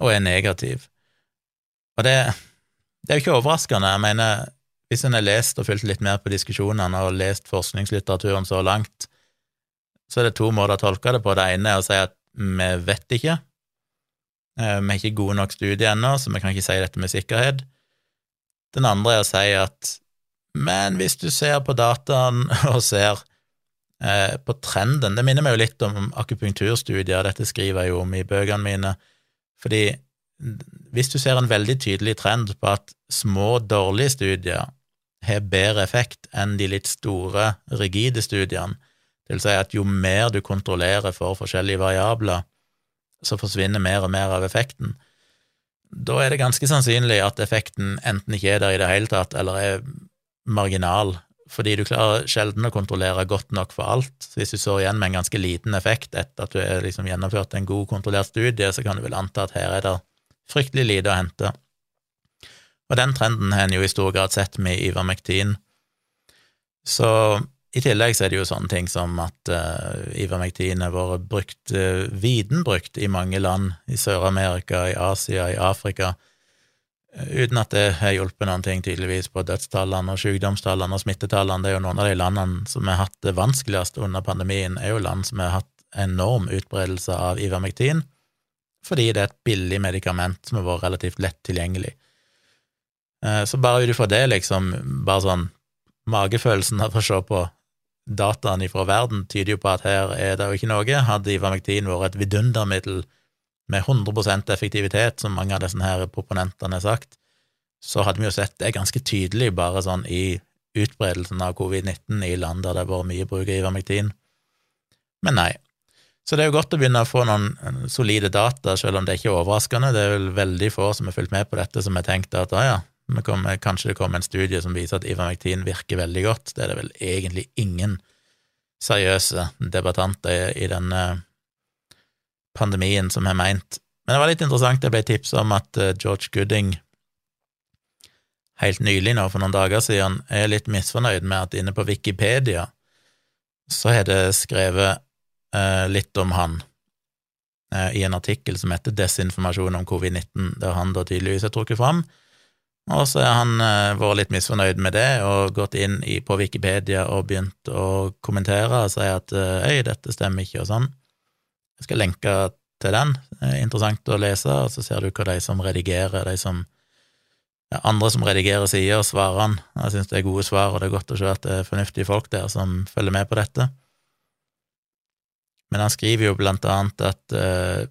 og er negativ. Og det, det er jo ikke overraskende. Jeg mener, hvis en har lest og fulgt litt mer på diskusjonene og lest forskningslitteraturen så langt, så er det to måter å tolke det på. Det ene er å si at vi vet ikke, eh, vi har ikke gode nok studier ennå, så vi kan ikke si dette med sikkerhet. Den andre er å si at men hvis du ser på dataen og ser eh, på trenden Det minner meg jo litt om akupunkturstudier, dette skriver jeg jo om i bøkene mine, fordi hvis du ser en veldig tydelig trend på at små, dårlige studier har bedre effekt enn de litt store, rigide studiene. Det vil si at jo mer du kontrollerer for forskjellige variabler, så forsvinner mer og mer av effekten. Da er det ganske sannsynlig at effekten enten ikke er der i det hele tatt, eller er marginal, fordi du klarer sjelden å kontrollere godt nok for alt. Så hvis du står igjen med en ganske liten effekt etter at du har liksom gjennomført en god, kontrollert studie, så kan du vel anta at her er det fryktelig lite å hente. Og den trenden har en jo i stor grad sett med ivermektin. Så i tillegg så er det jo sånne ting som at uh, Ivermektin har vært brukt, uh, viden brukt i mange land, i Sør-Amerika, i Asia, i Afrika, uh, uten at det har hjulpet noen ting tydeligvis på dødstallene og sykdomstallene og smittetallene. Det er jo noen av de landene som har hatt det vanskeligst under pandemien, er jo land som har hatt enorm utbredelse av Ivermektin, fordi det er et billig medikament som har vært relativt lett tilgjengelig. Så bare ut ifra det, liksom, bare sånn magefølelsen av å se på dataene fra verden tyder jo på at her er det jo ikke noe. Hadde Ivermektin vært et vidundermiddel med 100% effektivitet, som mange av disse her proponentene har sagt, så hadde vi jo sett det ganske tydelig bare sånn i utbredelsen av covid-19 i land der det har vært mye bruk av Ivermektin. Men nei. Så det er jo godt å begynne å få noen solide data, selv om det ikke er overraskende. Det er vel veldig få som har fulgt med på dette, som har tenkt at å ja, Kommer, kanskje det kommer en studie som viser at Ivermektin virker veldig godt. Det er det vel egentlig ingen seriøse debattanter i denne pandemien som har meint. Men det var litt interessant, jeg ble tipsa om at eh, George Gooding helt nylig, nå for noen dager siden, er litt misfornøyd med at inne på Wikipedia så har det skrevet eh, litt om han eh, i en artikkel som heter Desinformasjon om covid-19, der han da tydeligvis er trukket fram og så har han eh, vært litt misfornøyd med det og gått inn i, på Wikipedia og begynt å kommentere og si at øy, eh, dette stemmer ikke, og sånn. Jeg skal lenke til den. Er interessant å lese, og så ser du hva de som redigerer, de som ja, andre som redigerer sider, svarer han. Jeg synes det er gode svar, og det er godt å se at det er fornuftige folk der som følger med på dette. Men han skriver jo blant annet at uh,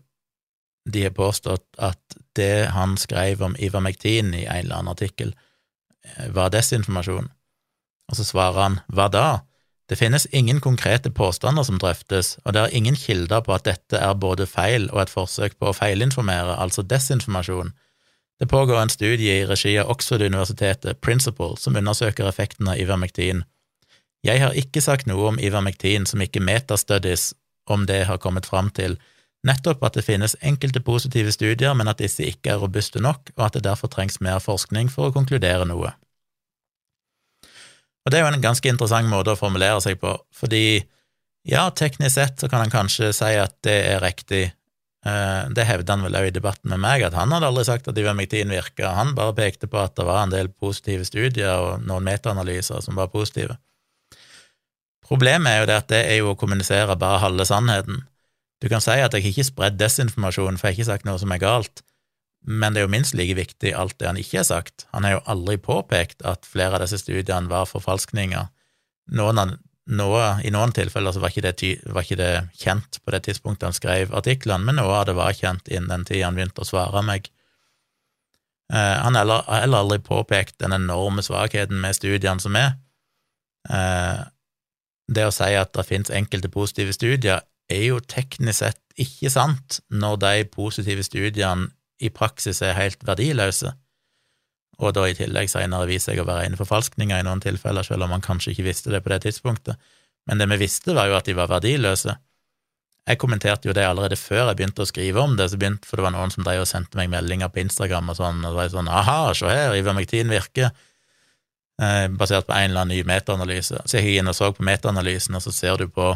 de har påstått at det han skrev om Ivermektin i en eller annen artikkel, eh, var desinformasjon. Og så svarer han hva da? Det finnes ingen konkrete påstander som drøftes, og det er ingen kilder på at dette er både feil og et forsøk på å feilinformere, altså desinformasjon. Det pågår en studie i regi av Oxford-universitetet, Principle, som undersøker effekten av Ivermektin. Jeg har ikke sagt noe om Ivermektin som ikke metastudies om det har kommet fram til, nettopp at det finnes enkelte positive studier, men at disse ikke er robuste nok, og at det derfor trengs mer forskning for å konkludere noe. Og Det er jo en ganske interessant måte å formulere seg på, fordi ja, teknisk sett så kan han kanskje si at det er riktig. Eh, det hevder han vel også i debatten med meg, at han hadde aldri sagt at ivermektin virka, han bare pekte på at det var en del positive studier og noen metaanalyser som var positive. Problemet er jo det at det er jo å kommunisere bare halve sannheten. Du kan si at jeg ikke har spredd desinformasjon, for jeg har ikke sagt noe som er galt, men det er jo minst like viktig alt det han ikke har sagt. Han har jo aldri påpekt at flere av disse studiene var forfalskninger. Noen, noe, I noen tilfeller så var ikke, det, var ikke, det, kjent på det tidspunktet han skrev artiklene, men noe av det var kjent innen den tid han begynte å svare meg. Eh, han har heller, aldri påpekt den enorme svakheten med studiene som er. Eh, det å si at det finnes enkelte positive studier, er jo teknisk sett ikke sant når de positive studiene i praksis er helt verdiløse, og da i tillegg senere viser seg å være rene forfalskninger i noen tilfeller, selv om man kanskje ikke visste det på det tidspunktet. Men det vi visste, var jo at de var verdiløse. Jeg kommenterte jo det allerede før jeg begynte å skrive om det, så begynte, for det var noen som drev og sendte meg meldinger på Instagram og sånn, og det var sånn aha, se her, Ivermektin virker, eh, basert på en eller annen ny metaanalyse. Så jeg gikk inn og så på metaanalysen, og så ser du på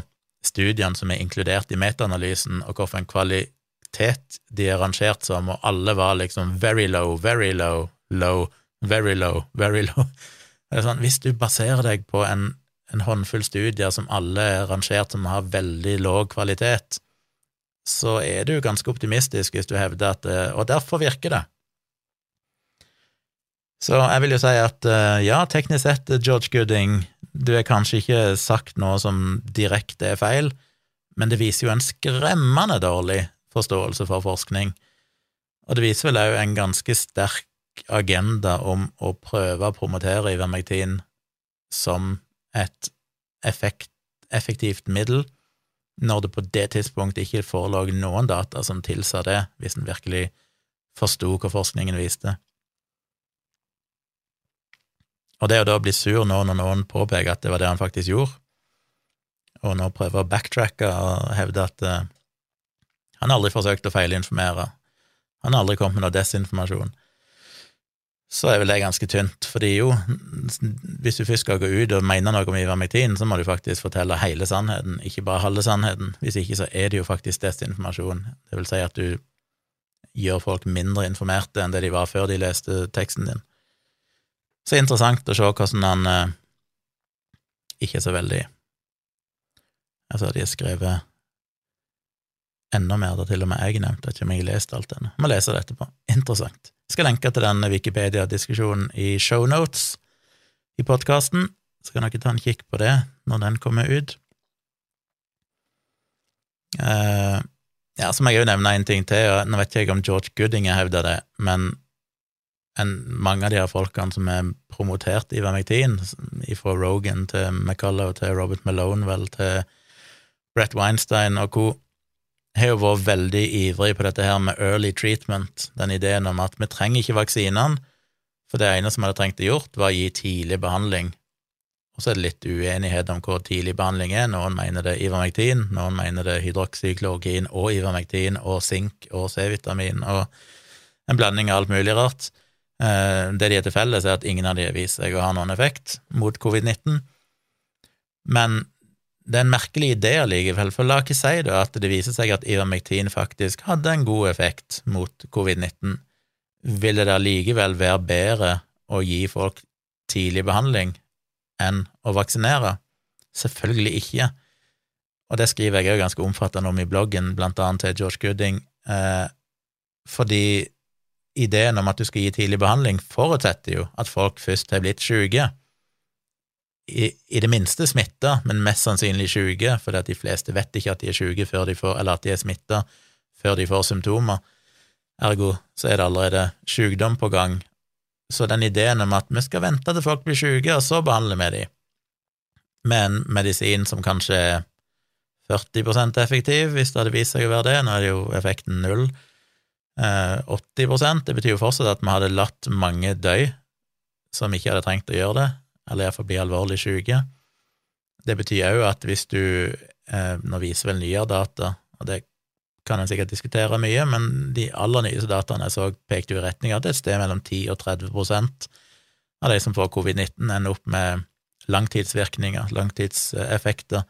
studiene som er inkludert i metaanalysen, og hvilken kvalitet de er rangert som, og alle var liksom very low, very low, low, very low, very low. Sånn, hvis du baserer deg på en, en håndfull studier som alle er rangert som har veldig lav kvalitet, så er du ganske optimistisk hvis du hevder at Og derfor virker det. Så jeg vil jo si at eh, ja, teknisk sett, George Gooding, du har kanskje ikke sagt noe som direkte er feil, men det viser jo en skremmende dårlig forståelse for forskning, og det viser vel òg en ganske sterk agenda om å prøve å promotere ivermektin som et effekt, effektivt middel, når det på det tidspunktet ikke forelå noen data som tilsa det, hvis en virkelig forsto hva forskningen viste. Og det å da bli sur nå når noen påpeker at det var det han faktisk gjorde, og nå prøver å backtracke og hevde at uh, han aldri forsøkte å feilinformere, han har aldri kommet med noe desinformasjon, så er vel det ganske tynt, fordi jo, hvis du først skal gå ut og mene noe om ivermektin, så må du faktisk fortelle hele sannheten, ikke bare halve sannheten. Hvis ikke så er det jo faktisk desinformasjon. Det vil si at du gjør folk mindre informerte enn det de var før de leste teksten din. Så interessant å se hvordan han eh, ikke er så veldig Altså, de har skrevet enda mer, da til og med jeg nevnte, ikke om jeg har lest alt ennå. Må lese det etterpå. Interessant. Jeg skal lenke til den Wikipedia-diskusjonen i shownotes i podkasten, så kan dere ta en kikk på det når den kommer ut. Eh, ja, så må jeg jo nevne en ting til, og nå vet jeg ikke om George Gooding har hevda det, men en, mange av de her folkene som er promotert i Vermectin, fra Rogan til McCullough til Robert Malone, vel, til Brett Weinstein og co., har jo vært veldig ivrig på dette her med early treatment, den ideen om at vi trenger ikke vaksinene, for det ene som hadde trengt å gjort, var å gi tidlig behandling. Og så er det litt uenighet om hvor tidlig behandling er. Noen mener det er ivermektin, noen mener det er hydroksyklorokin og ivermektin og sink og C-vitamin og en blanding av alt mulig rart. Eh, det de er til felles, er at ingen av de har vist seg å ha noen effekt mot covid-19. Men det er en merkelig idé allikevel, for la ikke si det at det viser seg at Ivermectin faktisk hadde en god effekt mot covid-19. Vil det da likevel være bedre å gi folk tidlig behandling enn å vaksinere? Selvfølgelig ikke. Og det skriver jeg òg ganske omfattende om i bloggen, blant annet til George Gooding, eh, fordi ideen om at du skal gi tidlig behandling, forutsetter jo at folk først har blitt syke. I, I, det minste smitta, men mest sannsynlig syke, fordi at de fleste vet ikke at de er syke før de får, eller at de er smitta før de får symptomer. Ergo så er det allerede sykdom på gang. Så den ideen om at vi skal vente til folk blir syke, og så behandler vi dem, med en medisin som kanskje er 40% effektiv, hvis det hadde vist seg å være det, nå er det jo effekten null, 80 eh, Det betyr jo fortsatt at vi hadde latt mange dø som ikke hadde trengt å gjøre det, eller iallfall bli alvorlig syke. Det betyr òg at hvis du eh, Nå viser vel nyere data, og det kan en sikkert diskutere mye, men de aller nyeste dataene jeg så, pekte jo i retning av at et sted mellom 10 og 30% av de som får covid-19, ender opp med langtidsvirkninger, langtidseffekter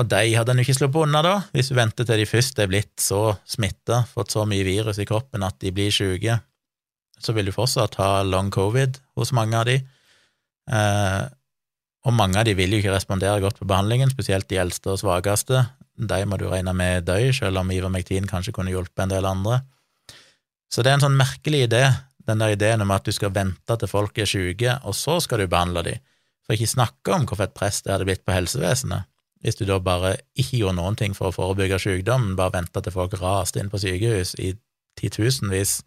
og de hadde en ikke sluppet unna da, hvis du venter til de først er blitt så smitta, fått så mye virus i kroppen at de blir sjuke. så vil du fortsatt ha long covid hos mange av de. Eh, og mange av de vil jo ikke respondere godt på behandlingen, spesielt de eldste og svakeste. De må du regne med dør, selv om Ivermektin kanskje kunne hjulpet en del andre. Så det er en sånn merkelig idé, den der ideen om at du skal vente til folk er sjuke, og så skal du behandle dem. For ikke snakke om hvor fett press det hadde blitt på helsevesenet hvis du da bare ikke gjorde noen ting for å forebygge sykdom, bare venta til folk raste inn på sykehus i titusenvis,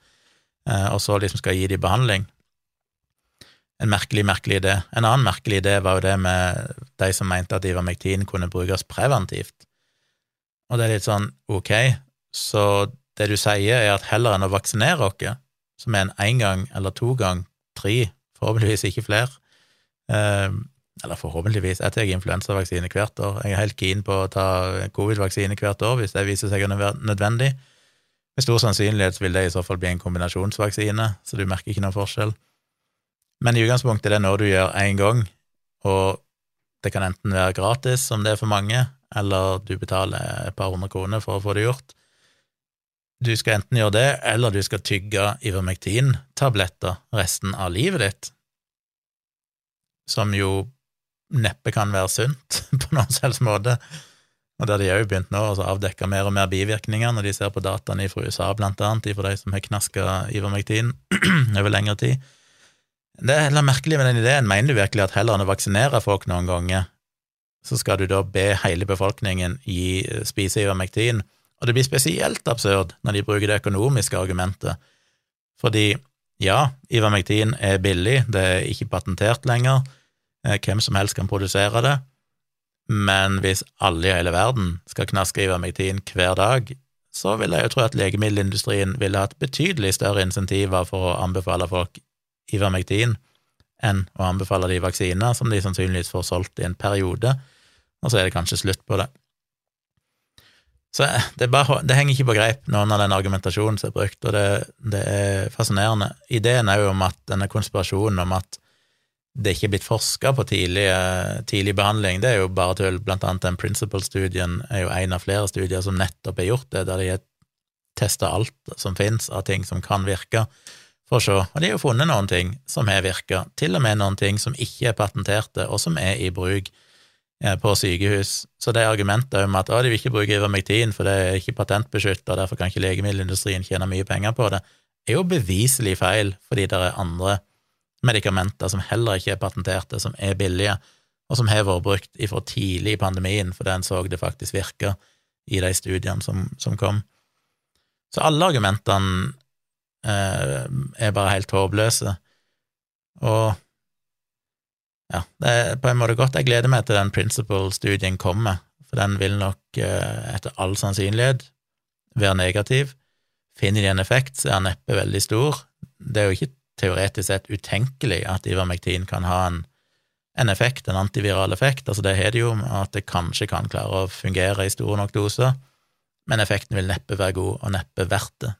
eh, og så liksom skal gi dem behandling. En merkelig, merkelig idé. En annen merkelig idé var jo det med de som mente at Ivermectin kunne brukes preventivt. Og det er litt sånn, ok, så det du sier er at heller enn å vaksinere oss, som er en én gang eller to gang, tre, forhåpentligvis ikke flere, eh, eller forhåpentligvis. Jeg tar influensavaksine hvert år. Jeg er helt keen på å ta covid-vaksine hvert år hvis det viser seg å være nødvendig. Med stor sannsynlighet vil det i så fall bli en kombinasjonsvaksine, så du merker ikke noen forskjell. Men i utgangspunktet er det noe du gjør én gang, og det kan enten være gratis, som det er for mange, eller du betaler et par hundre kroner for å få det gjort. Du skal enten gjøre det, eller du skal tygge Ivermectin-tabletter resten av livet ditt, som jo neppe kan være sunt på noen selvs måte. Og der de òg begynt nå å avdekke mer og mer bivirkninger, når de ser på dataene fra USA, blant annet, fra de som har knaska Ivermectin over lengre tid. Det er heller merkelig med den ideen. Mener du virkelig at heller enn å vaksinere folk noen ganger, så skal du da be hele befolkningen gi, spise Ivermectin? Og det blir spesielt absurd når de bruker det økonomiske argumentet. Fordi ja, Ivermectin er billig, det er ikke patentert lenger, Eh, hvem som helst kan produsere det, men hvis alle i hele verden skal knaske Ivermectin hver dag, så vil jeg jo tro at legemiddelindustrien ville hatt betydelig større insentiver for å anbefale folk ivermektin enn å anbefale de vaksiner som de sannsynligvis får solgt i en periode, og så er det kanskje slutt på det. Så det, bare, det, henger ikke på greip, noen av den argumentasjonen som er brukt, og det, det er fascinerende. Ideen er jo om at denne konspirasjonen om at det ikke er blitt forska på tidlig, tidlig, behandling, det er jo bare tull. Blant annet den Principle-studien er jo en av flere studier som nettopp er gjort det, der de har testa alt som finnes av ting som kan virke, for å se. Og de har jo funnet noen ting som har virka, til og med noen ting som ikke er patenterte, og som er i bruk eh, på sykehus. Så det argumentet om at å, de vil ikke bruke Ivermectin, for det er ikke patentbeskytta, derfor kan ikke legemiddelindustrien tjene mye penger på det, er jo beviselig feil, fordi det er andre medikamenter som heller ikke er patenterte, som er billige, og som har vært brukt ifra tidlig i pandemien, fordi en så det faktisk virka i de studiene som, som kom. Så alle argumentene eh, er bare helt håpløse. Og ja, det er på en måte godt. Jeg gleder meg til den principle-studien kommer, for den vil nok eh, etter all sannsynlighet være negativ. Finner de en effekt, så er den neppe veldig stor. Det er jo ikke teoretisk sett utenkelig at ivermektin kan ha en, en effekt, en antiviral effekt. Altså det har det jo, at det kanskje kan klare å fungere i store nok doser, men effekten vil neppe være god, og neppe verdt det.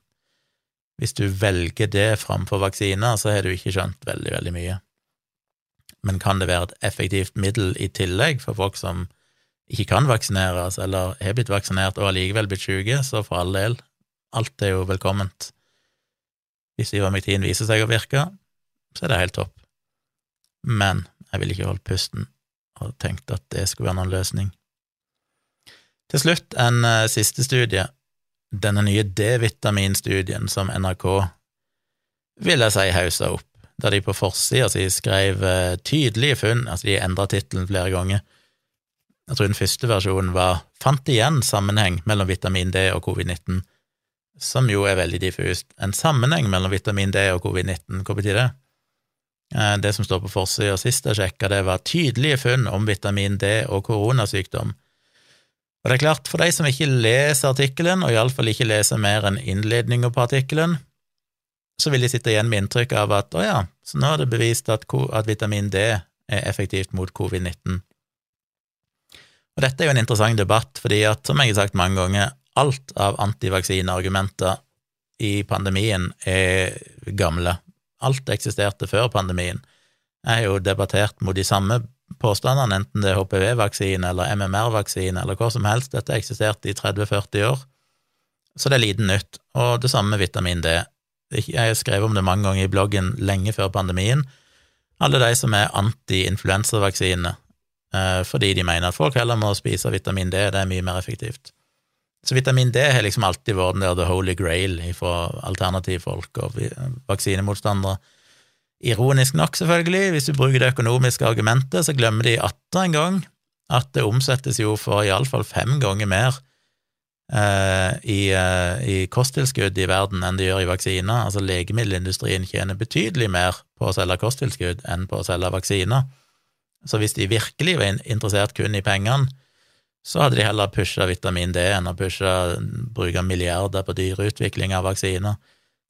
Hvis du velger det framfor vaksiner, så har du ikke skjønt veldig, veldig mye. Men kan det være et effektivt middel i tillegg for folk som ikke kan vaksineres, eller har blitt vaksinert og allikevel blitt syke, så for all del, alt er jo velkomment. Hvis ivermektin viser seg å virke, så er det helt topp. Men jeg ville ikke holdt pusten og tenkt at det skulle være noen løsning. Til slutt en uh, siste studie denne nye D-vitaminstudien som NRK vil jeg si hausa opp, der de på forsida si skrev uh, tydelige funn, altså de endra tittelen flere ganger. Jeg tror den første versjonen var Fant igjen sammenheng mellom vitamin D og covid-19, som jo er veldig diffust. En sammenheng mellom vitamin D og covid-19, hva betyr det? Uh, det som står på forsida sist jeg sjekka, det var tydelige funn om vitamin D og koronasykdom og det er klart, for de som ikke leser artikkelen, og iallfall ikke leser mer enn innledninga på artikkelen, så vil de sitte igjen med inntrykk av at å ja, så nå er det bevist at, at vitamin D er effektivt mot covid-19. Og dette er jo en interessant debatt, fordi at, som jeg har sagt mange ganger, alt av antivaksineargumenter i pandemien er gamle. Alt eksisterte før pandemien. Jeg har jo debattert mot de samme påstandene, enten det er HPV-vaksine eller MMR-vaksine eller hva som helst. Dette eksisterte i 30-40 år, så det er liten nytt. Og det samme med vitamin D. Jeg har skrevet om det mange ganger i bloggen lenge før pandemien. Alle de som er anti-influensavaksine, eh, fordi de mener at folk heller må spise vitamin D, det er mye mer effektivt. Så vitamin D har liksom alltid vært der the holy grail fra alternativfolk og vaksinemotstandere. Ironisk nok, selvfølgelig, hvis du bruker det økonomiske argumentet, så glemmer de atter en gang at det omsettes jo for iallfall fem ganger mer eh, i, eh, i, kosttilskudd i verden enn det gjør i vaksiner. Altså legemiddelindustrien tjener betydelig mer på å selge kosttilskudd enn på å selge vaksiner. Så hvis de virkelig var interessert kun i pengene, så hadde de heller pusha vitamin D enn å pusha, bruke milliarder på dyreutvikling av vaksiner,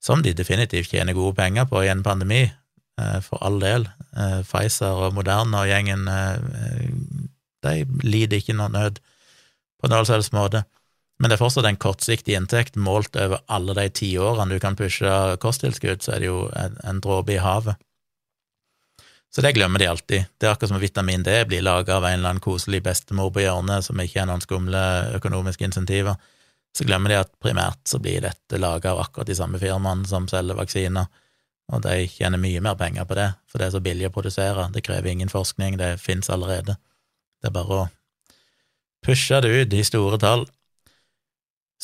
som de definitivt tjener gode penger på i en pandemi, Eh, for all del. Eh, Pfizer og Moderna og gjengen, eh, de lider ikke noe nød på noen selvs måte. Men det er fortsatt en kortsiktig inntekt målt over alle de ti årene du kan pushe kosttilskudd, så er det jo en, en dråpe i havet. Så det glemmer de alltid. Det er akkurat som vitamin D blir laga av en eller annen koselig bestemor på hjørnet som ikke har noen skumle økonomiske insentiver. Så glemmer de at primært så blir dette laga av akkurat de samme firmaene som selger vaksiner og de tjener mye mer penger på det, for det er så billig å produsere, det krever ingen forskning, det fins allerede. Det er bare å pushe det ut i store tall.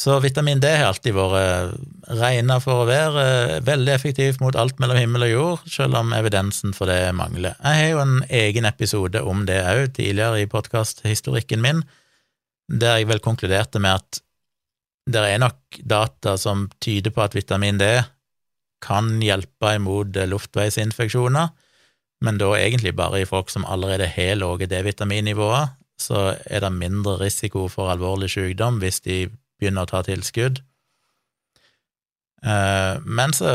Så vitamin D har alltid vært regna for å være veldig effektivt mot alt mellom himmel og jord, selv om evidensen for det mangler. Jeg har jo en egen episode om det òg, tidligere i podkasthistorikken min, der jeg vel konkluderte med at det er nok data som tyder på at vitamin D kan hjelpe imot luftveisinfeksjoner, men da egentlig bare i folk som allerede har lave D-vitaminnivåer, så er det mindre risiko for alvorlig sykdom hvis de begynner å ta tilskudd. Eh, men så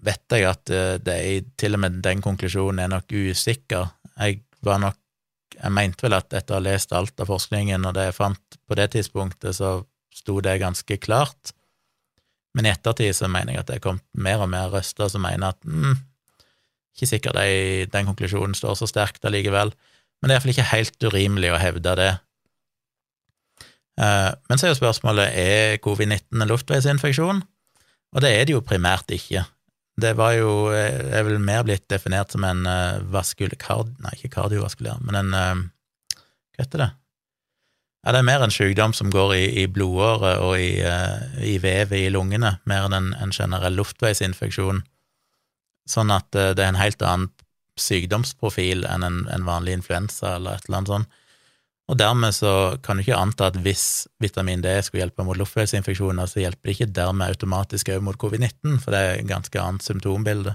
vet jeg at eh, det er, til og med den konklusjonen er nok usikker. Jeg var nok jeg mente vel at etter å ha lest alt av forskningen, og det jeg fant på det tidspunktet, så sto det ganske klart. Men i ettertid så mener jeg at det er kommet mer og mer røster som mener at mm, ikke sikkert de, den konklusjonen står så sterkt allikevel, men det er iallfall ikke helt urimelig å hevde det. Eh, men så er jo spørsmålet er covid-19 en luftveisinfeksjon, og det er det jo primært ikke. Det var jo eh, er vel mer blitt definert som en vaskulkard... nei, ikke kardiovaskulær, men en Hva heter det? Ja, det er mer en sykdom som går i, i blodåret og i, i vevet i lungene, mer enn en, en generell luftveisinfeksjon. Sånn at det er en helt annen sykdomsprofil enn en, en vanlig influensa eller et eller annet sånt. Og dermed så kan du ikke anta at hvis vitamin D skulle hjelpe mot luftveisinfeksjoner, så hjelper det ikke dermed automatisk òg mot covid-19, for det er et ganske annet symptombilde.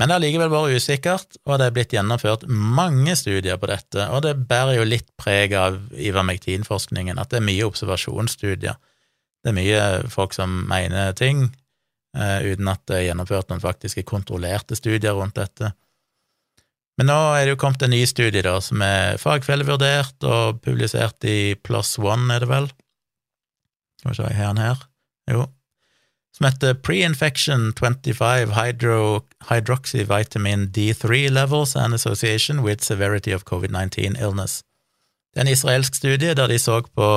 Men det har likevel vært usikkert, og det er blitt gjennomført mange studier på dette, og det bærer jo litt preg av ivermektinforskningen, at det er mye observasjonsstudier. Det er mye folk som mener ting, uh, uten at det er gjennomført noen faktiske kontrollerte studier rundt dette. Men nå er det jo kommet en ny studie da, som er fagfellevurdert og publisert i Plus One, er det vel? Skal vi se, jeg har den her. Jo. Som heter Pre-infection 25 hydro, hydroxyvitamin D3 levels and association with severity of COVID-19 illness. Det er en israelsk studie der de så på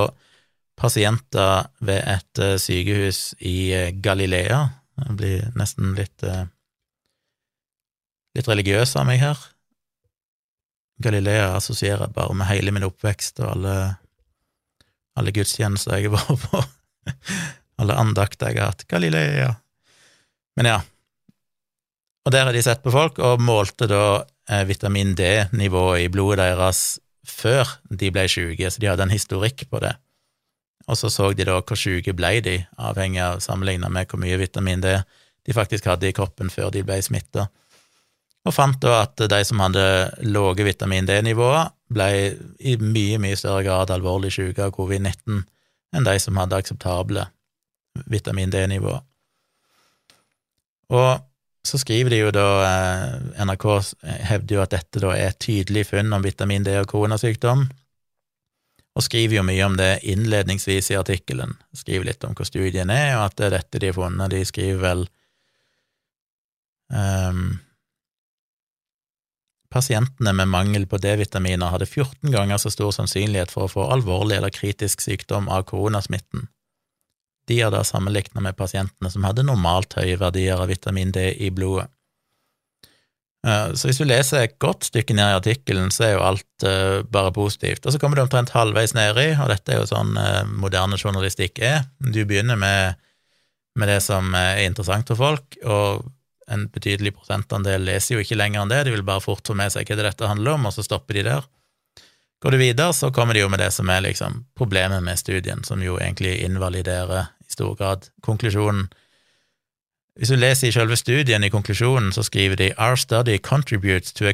pasienter ved et eh, sykehus i eh, Galilea. Jeg blir nesten litt, eh, litt religiøs av meg her. Galilea assosierer jeg bare med hele min oppvekst og alle, alle gudstjenester jeg har vært på, alle andakter jeg har hatt. Galilea. Men ja. Og der har de sett på folk, og målte da eh, vitamin D-nivået i blodet deres før de ble syke, så de hadde en historikk på det. Og så så de da hvor syke ble de, avhengig av sammenligna med hvor mye vitamin D de faktisk hadde i kroppen før de ble smitta og fant da at de som hadde lave vitamin D-nivåer, ble i mye, mye større grad alvorlig syke av covid-19 enn de som hadde akseptable vitamin D-nivåer. Og så skriver de jo da eh, NRK hevder jo at dette da er et tydelig funn om vitamin D og koronasykdom, og skriver jo mye om det innledningsvis i artikkelen. Skriver litt om hvor studien er, og at det er dette de har funnet. De skriver vel um, Pasientene med mangel på D-vitaminer hadde 14 ganger så stor sannsynlighet for å få alvorlig eller kritisk sykdom av koronasmitten. De er da sammenlignet med pasientene som hadde normalt høye verdier av vitamin D i blodet. Eh, så hvis du leser et godt stykke ned i artikkelen, så er jo alt uh, bare positivt. Og så kommer du omtrent halvveis nedi, og dette er jo sånn uh, moderne journalistikk er. Du begynner med, med, det som er interessant for folk, og en betydelig prosentandel leser jo ikke lenger enn det, de vil bare fort få med seg hva dette handler om, og så stopper de der. Går du videre, så kommer de jo med det som er liksom problemet med studien, som jo egentlig invaliderer i stor grad konklusjonen. Hvis du leser i selve studien, i konklusjonen, så skriver de Our study contributes to a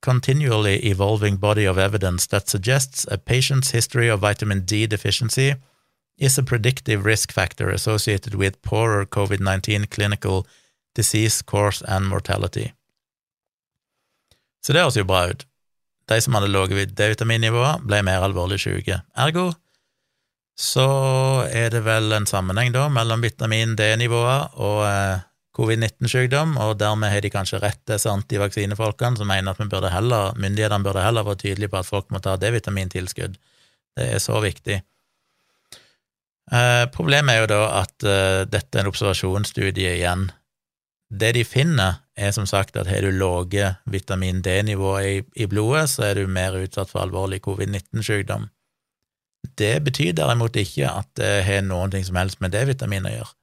continually evolving body of evidence that suggests a patient's history of vitamin D deficiency is a predictive risk factor associated with poorer COVID-19 clinical disease course and mortality. Så det høres jo bra ut. De som hadde lave D-vitaminnivåer, ble mer alvorlig syke. Ergo så er det vel en sammenheng da mellom vitamin D-nivåer og eh, covid-19-sykdom, og dermed har de kanskje rett, disse antivaksinefolkene som mener at vi burde heller, myndighetene burde heller være tydelige på at folk må ta D-vitamintilskudd. Det er så viktig. Eh, problemet er jo da at eh, dette er en observasjonsstudie igjen, det de finner, er som sagt at har du lave vitamin D-nivåer i, i, blodet, så er du mer utsatt for alvorlig covid-19-sykdom. Det betyr derimot ikke at det har noen ting som helst med D-vitamin å gjøre,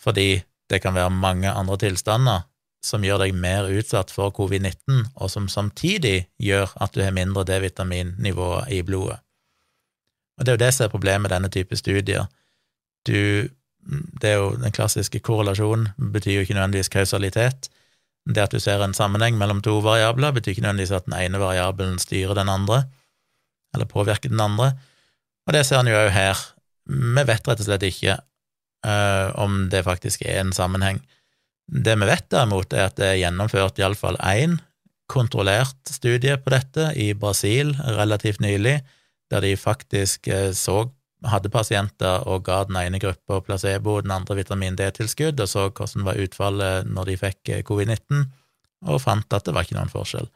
fordi det kan være mange andre tilstander som gjør deg mer utsatt for covid-19, og som samtidig gjør at du har mindre D-vitaminnivå i blodet. Og det er jo det som er problemet med denne type studier. Du det er jo den klassiske korrelasjonen, betyr jo ikke nødvendigvis kausalitet. Det at du ser en sammenheng mellom to variabler, betyr ikke nødvendigvis at den ene variabelen styrer den andre, eller påvirker den andre, og det ser en jo òg her. Vi vet rett og slett ikke uh, om det faktisk er en sammenheng. Det vi vet derimot, er at det er gjennomført iallfall én kontrollert studie på dette i Brasil relativt nylig, der de faktisk eh, så hadde pasienter og ga den ene gruppa placebo og den andre vitamin D-tilskudd, og så hvordan var utfallet når de fikk eh, covid-19, og fant at det var ikke noen forskjell.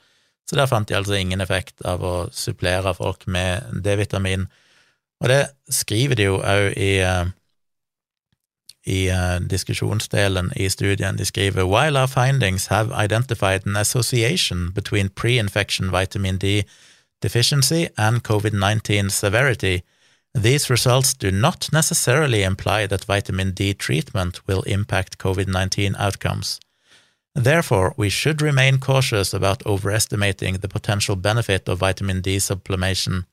Så der fant de altså ingen effekt av å supplere folk med D-vitamin. Og det skriver de jo òg i, eh, i uh, diskusjonsdelen i studien. De skriver «While our findings have identified an association between pre-infection vitamin D deficiency and COVID-19 severity, these results do not necessarily imply that vitamin D treatment will impact COVID-19 outcomes. Therefore, we should remain cautious about overestimating the potential benefit of vitamin D supplementation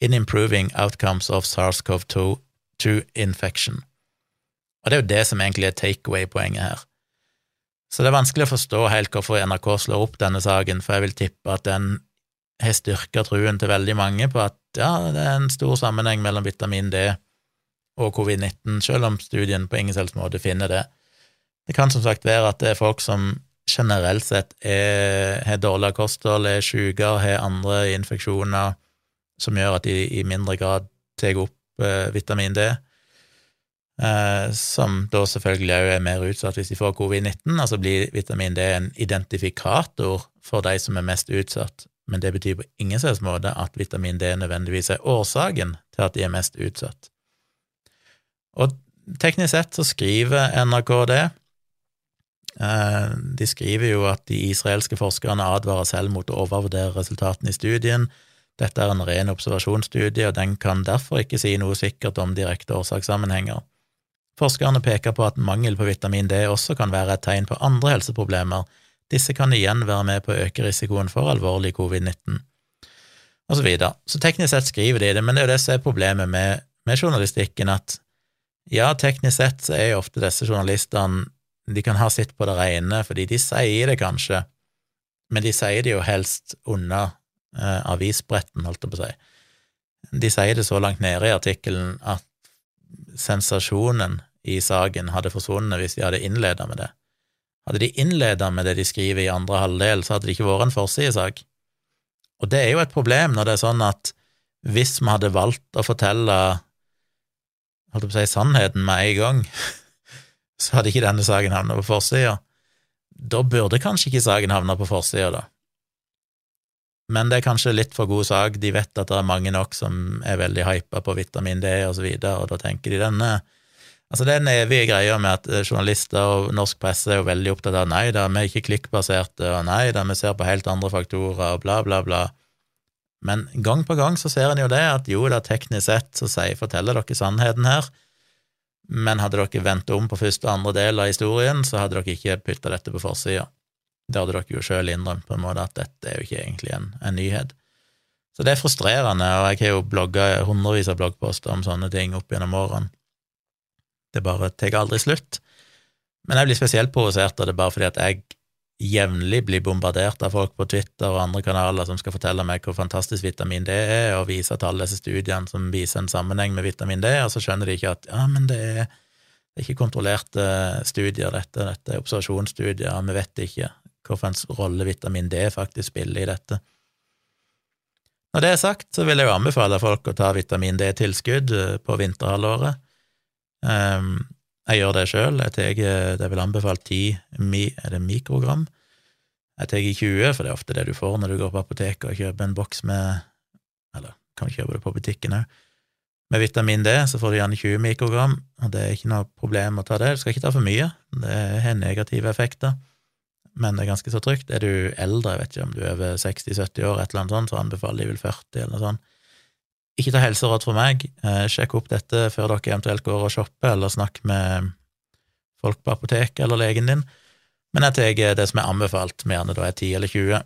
in improving outcomes of SARS-CoV-2 infection. Og det er jo det som egentlig er takeaway-poenget her. Så det er vanskelig å forstå helt hvorfor NRK slår opp denne saken, for jeg vil tippe at den har styrka truen til veldig mange på at ja, det er en stor sammenheng mellom vitamin D og covid-19, selv om studien på ingen selvs måte finner det. Det kan som sagt være at det er folk som generelt sett har dårligere kosthold, er sykere, har andre infeksjoner som gjør at de i mindre grad tar opp eh, vitamin D, eh, som da selvfølgelig òg er mer utsatt hvis de får covid-19. Altså blir vitamin D en identifikator for de som er mest utsatt, men det betyr på ingen slags måte at vitamin D nødvendigvis er årsaken til at de er mest utsatt. Og teknisk sett så skriver NRK det. Eh, de skriver jo at de israelske forskerne advarer selv mot å overvurdere resultatene i studien. Dette er en ren observasjonsstudie, og den kan derfor ikke si noe sikkert om direkte årsakssammenhenger. Forskerne peker på at mangel på vitamin D også kan være et tegn på andre helseproblemer. Disse kan igjen være med på å øke risikoen for alvorlig covid-19, og så videre. Så teknisk sett skriver de det, men det er jo det som er problemet med, med journalistikken, at ja, teknisk sett så er jo ofte disse journalistene de kan ha sitt på det rene, fordi de sier det kanskje, men de sier det jo helst unna eh, avisbretten, holdt jeg på å si. De sier det så langt nede i artikkelen at sensasjonen i saken hadde forsvunnet hvis de hadde innleda med det. Hadde de innleda med det de skriver i andre halvdel, så hadde det ikke vært en forsidesak. Og det er jo et problem når det er sånn at hvis vi hadde valgt å fortelle holdt på å si, sannheten med en gang, så hadde ikke denne saken havna på forsida. Da burde kanskje ikke saken havna på forsida, da. Men det er kanskje litt for god sak, de vet at det er mange nok som er veldig hypa på vitamin D og så videre, og da tenker de denne Altså, det er den evige greia med at eh, journalister og norsk presse er jo veldig opptatt av nei da, vi er ikke klikkbaserte, og nei da, vi ser på helt andre faktorer, og bla, bla, bla. Men gang på gang så ser en jo det, at jo da, teknisk sett så sier, forteller dere sannheten her, men hadde dere vendt om på første og andre del av historien, så hadde dere ikke putta dette på forsida. Det hadde dere jo sjøl innrømt, på en måte, at dette er jo ikke egentlig en, en, nyhet. Så det er frustrerende, og jeg har jo blogga hundrevis av bloggposter om sånne ting opp gjennom årene. Det bare tar aldri slutt. Men jeg blir spesielt provosert av det bare fordi at jeg jevnlig blir bombardert av folk på Twitter og andre kanaler som skal fortelle meg hvor fantastisk vitamin D er, og vise til alle disse studiene som viser en sammenheng med vitamin D, og så skjønner de ikke at ja, men det er, det er ikke kontrollerte studier, dette, dette er observasjonsstudier, vi vet ikke hvilken rolle vitamin D faktisk spiller i dette. Når det er sagt, så vil jeg jo anbefale folk å ta vitamin D-tilskudd eh, på vinterhalvåret. Um, jeg gjør det sjøl. Jeg tar det er vel anbefalt 10 mi, er det mikrogram. Jeg tar 20, for det er ofte det du får når du går på apoteket og kjøper en boks med Eller kan kjøpe det på butikken òg. Med vitamin D så får du gjerne 20 mikrogram, og det er ikke noe problem å ta det. Du skal ikke ta for mye, det har negative effekter, men det er ganske så trygt. Er du eldre, jeg vet ikke om du er over 60-70 år, et eller annet sånt, så anbefaler de vel 40 eller noe sånt. Ikke ta helseråd fra meg. Eh, sjekk opp dette før dere eventuelt går og shopper, eller snakk med folk på apoteket eller legen din. Men jeg tar det som er anbefalt, med gjerne da er 10 eller 20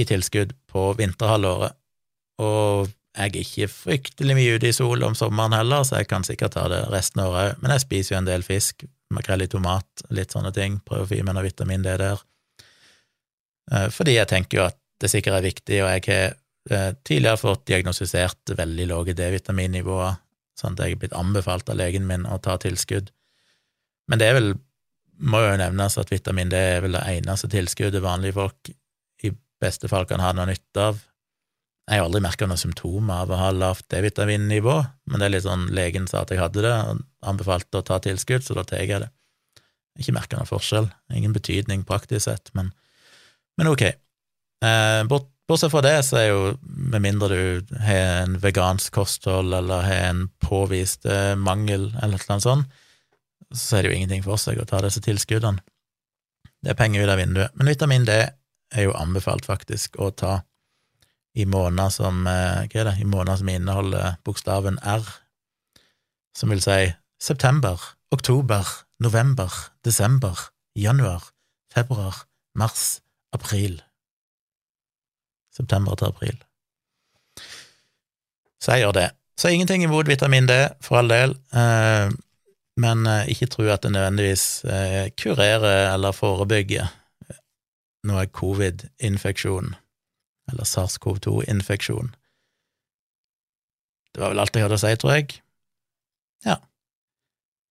i tilskudd på vinterhalvåret. Og jeg er ikke fryktelig mye ute i sol om sommeren heller, så jeg kan sikkert ta det resten av året òg. Men jeg spiser jo en del fisk, makrell i tomat, litt sånne ting. Prøver å få i meg noe vitamin D der. Eh, fordi jeg tenker jo at det sikkert er viktig, og jeg har tidligere fått diagnostisert veldig lave D-vitaminnivåer, sånn at jeg er blitt anbefalt av legen min å ta tilskudd. Men det er vel må jo nevnes at vitamin D er vel det eneste tilskuddet vanlige folk i beste fall kan ha noe nytte av. Jeg har aldri merka noen symptomer av å ha lavt D-vitaminnivå, men det er litt sånn legen sa at jeg hadde det, og anbefalte å ta tilskudd, så da tar jeg det. Ikke merka noen forskjell, ingen betydning praktisk sett, men, men ok. Eh, bort, bortsett fra det, så er jo, med mindre du har en vegansk kosthold eller har en påvist eh, mangel eller noe sånt, så er det jo ingenting for seg å ta disse tilskuddene. Det er penger ut av vinduet. Men vitamin D er jo anbefalt faktisk å ta i måneder som eh, som inneholder bokstaven R, som vil si september, oktober, november, desember, januar, februar, mars, april. September til april. Så jeg gjør det. Så ingenting imot vitamin D, for all del. Eh, men eh, ikke tro at det nødvendigvis eh, kurerer eller forebygger noe covid-infeksjon, eller SARS-CoV-2-infeksjon. Det var vel alt jeg hadde å si, tror jeg. Ja.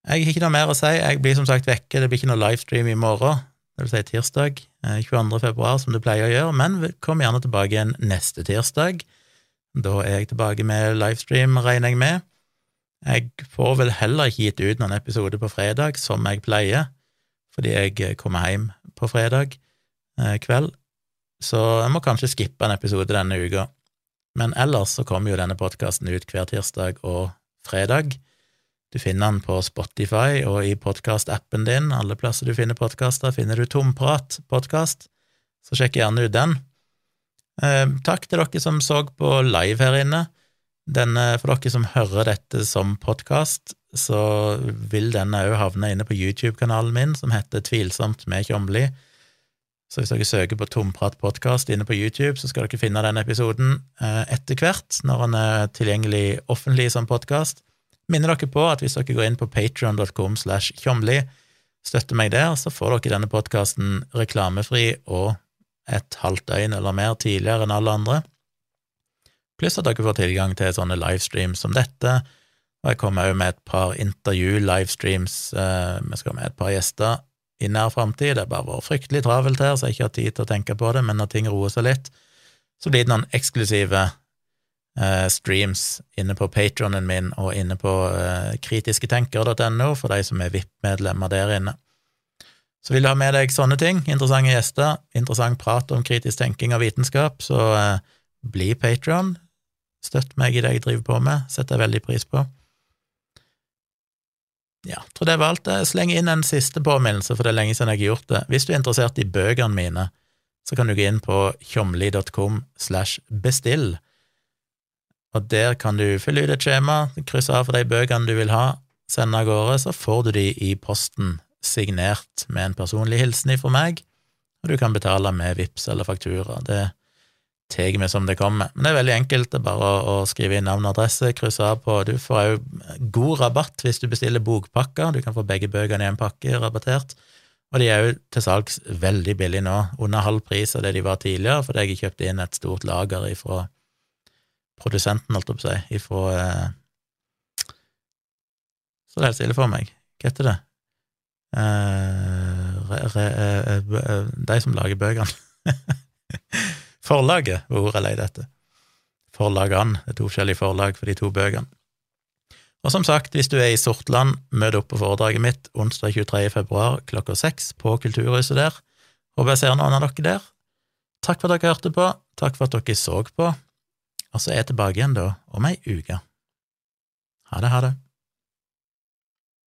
Jeg har ikke noe mer å si, jeg blir som sagt vekke, det blir ikke noe livestream i morgen, det vil si tirsdag, 22. Eh, februar, som du pleier å gjøre, men kom gjerne tilbake igjen neste tirsdag. Da er jeg tilbake med livestream, regner jeg med. Jeg får vel heller ikke gitt ut noen episode på fredag, som jeg pleier, fordi jeg eh, kommer hjem på fredag eh, kveld, så jeg må kanskje skippe en episode denne uka. Men ellers så kommer jo denne podkasten ut hver tirsdag og fredag. Du finner den på Spotify og i podkastappen din. Alle plasser du finner podkaster, finner du Tomprat-podkast, så sjekk gjerne ut den. Eh, takk til dere som så på live her inne. Denne, for dere som hører dette som podkast, så vil denne òg havne inne på YouTube-kanalen min, som heter Tvilsomt med Tjomli. Så hvis dere søker på Tomprat podkast inne på YouTube, så skal dere finne den episoden eh, etter hvert, når den er tilgjengelig offentlig som podkast. Minner dere på at hvis dere går inn på patreon.com slash tjomli, støtter meg der, så får dere denne podkasten reklamefri og et halvt døgn eller mer tidligere enn alle andre pluss at dere får tilgang til sånne livestreams som dette. Og jeg kommer òg med et par intervju-livestreams. Eh, vi skal med et par gjester i nær framtid. Det har bare vært fryktelig travelt her, så jeg ikke har tid til å tenke på det, men når ting roer seg litt, så blir det noen eksklusive streams inne på patronen min og inne på eh, kritisketenker.no for de som er VIP-medlemmer der inne. Så vil du ha med deg sånne ting, interessante gjester, interessant prat om kritisk tenking og vitenskap, så eh, bli patron. Støtt meg i det jeg driver på med, setter jeg veldig pris på. Ja, tror det var alt. Jeg slenger inn en siste påminnelse, for det er lenge siden jeg har gjort det. Hvis du er interessert i bøkene mine, så kan du gå inn på tjomli.com slash bestill, og der kan du fylle ut et skjema, krysse av for de bøkene du vil ha, sende av gårde, så får du de i posten signert med en personlig hilsen ifra meg, og du kan betale med VIPS eller faktura. Det tar vi som det kommer. Men det er veldig enkelt, det er bare å, skrive inn navn og adresse, krysse av på Du får òg god rabatt hvis du bestiller bokpakker, du kan få begge bøkene i en pakke rabattert. Og de er jo til salgs veldig billig nå, under halv pris av det de var tidligere, fordi jeg kjøpte inn et stort lager ifra produsenten, holdt jeg på å si, ifra eh, Så det er helt stille for meg. Hva heter det? Eh, re, re, eh, eh de som lager bøkene. Forlaget var ordet jeg leide etter. Forlagene. Det er to forskjellige forlag for de to bøkene. Og som sagt, hvis du er i Sortland, møt opp på foredraget mitt onsdag 23. februar klokka seks på Kulturhuset der. Håper jeg ser noen av dere der. Takk for at dere hørte på, takk for at dere så på, og så er jeg tilbake igjen da om ei uke. Ha det, ha det.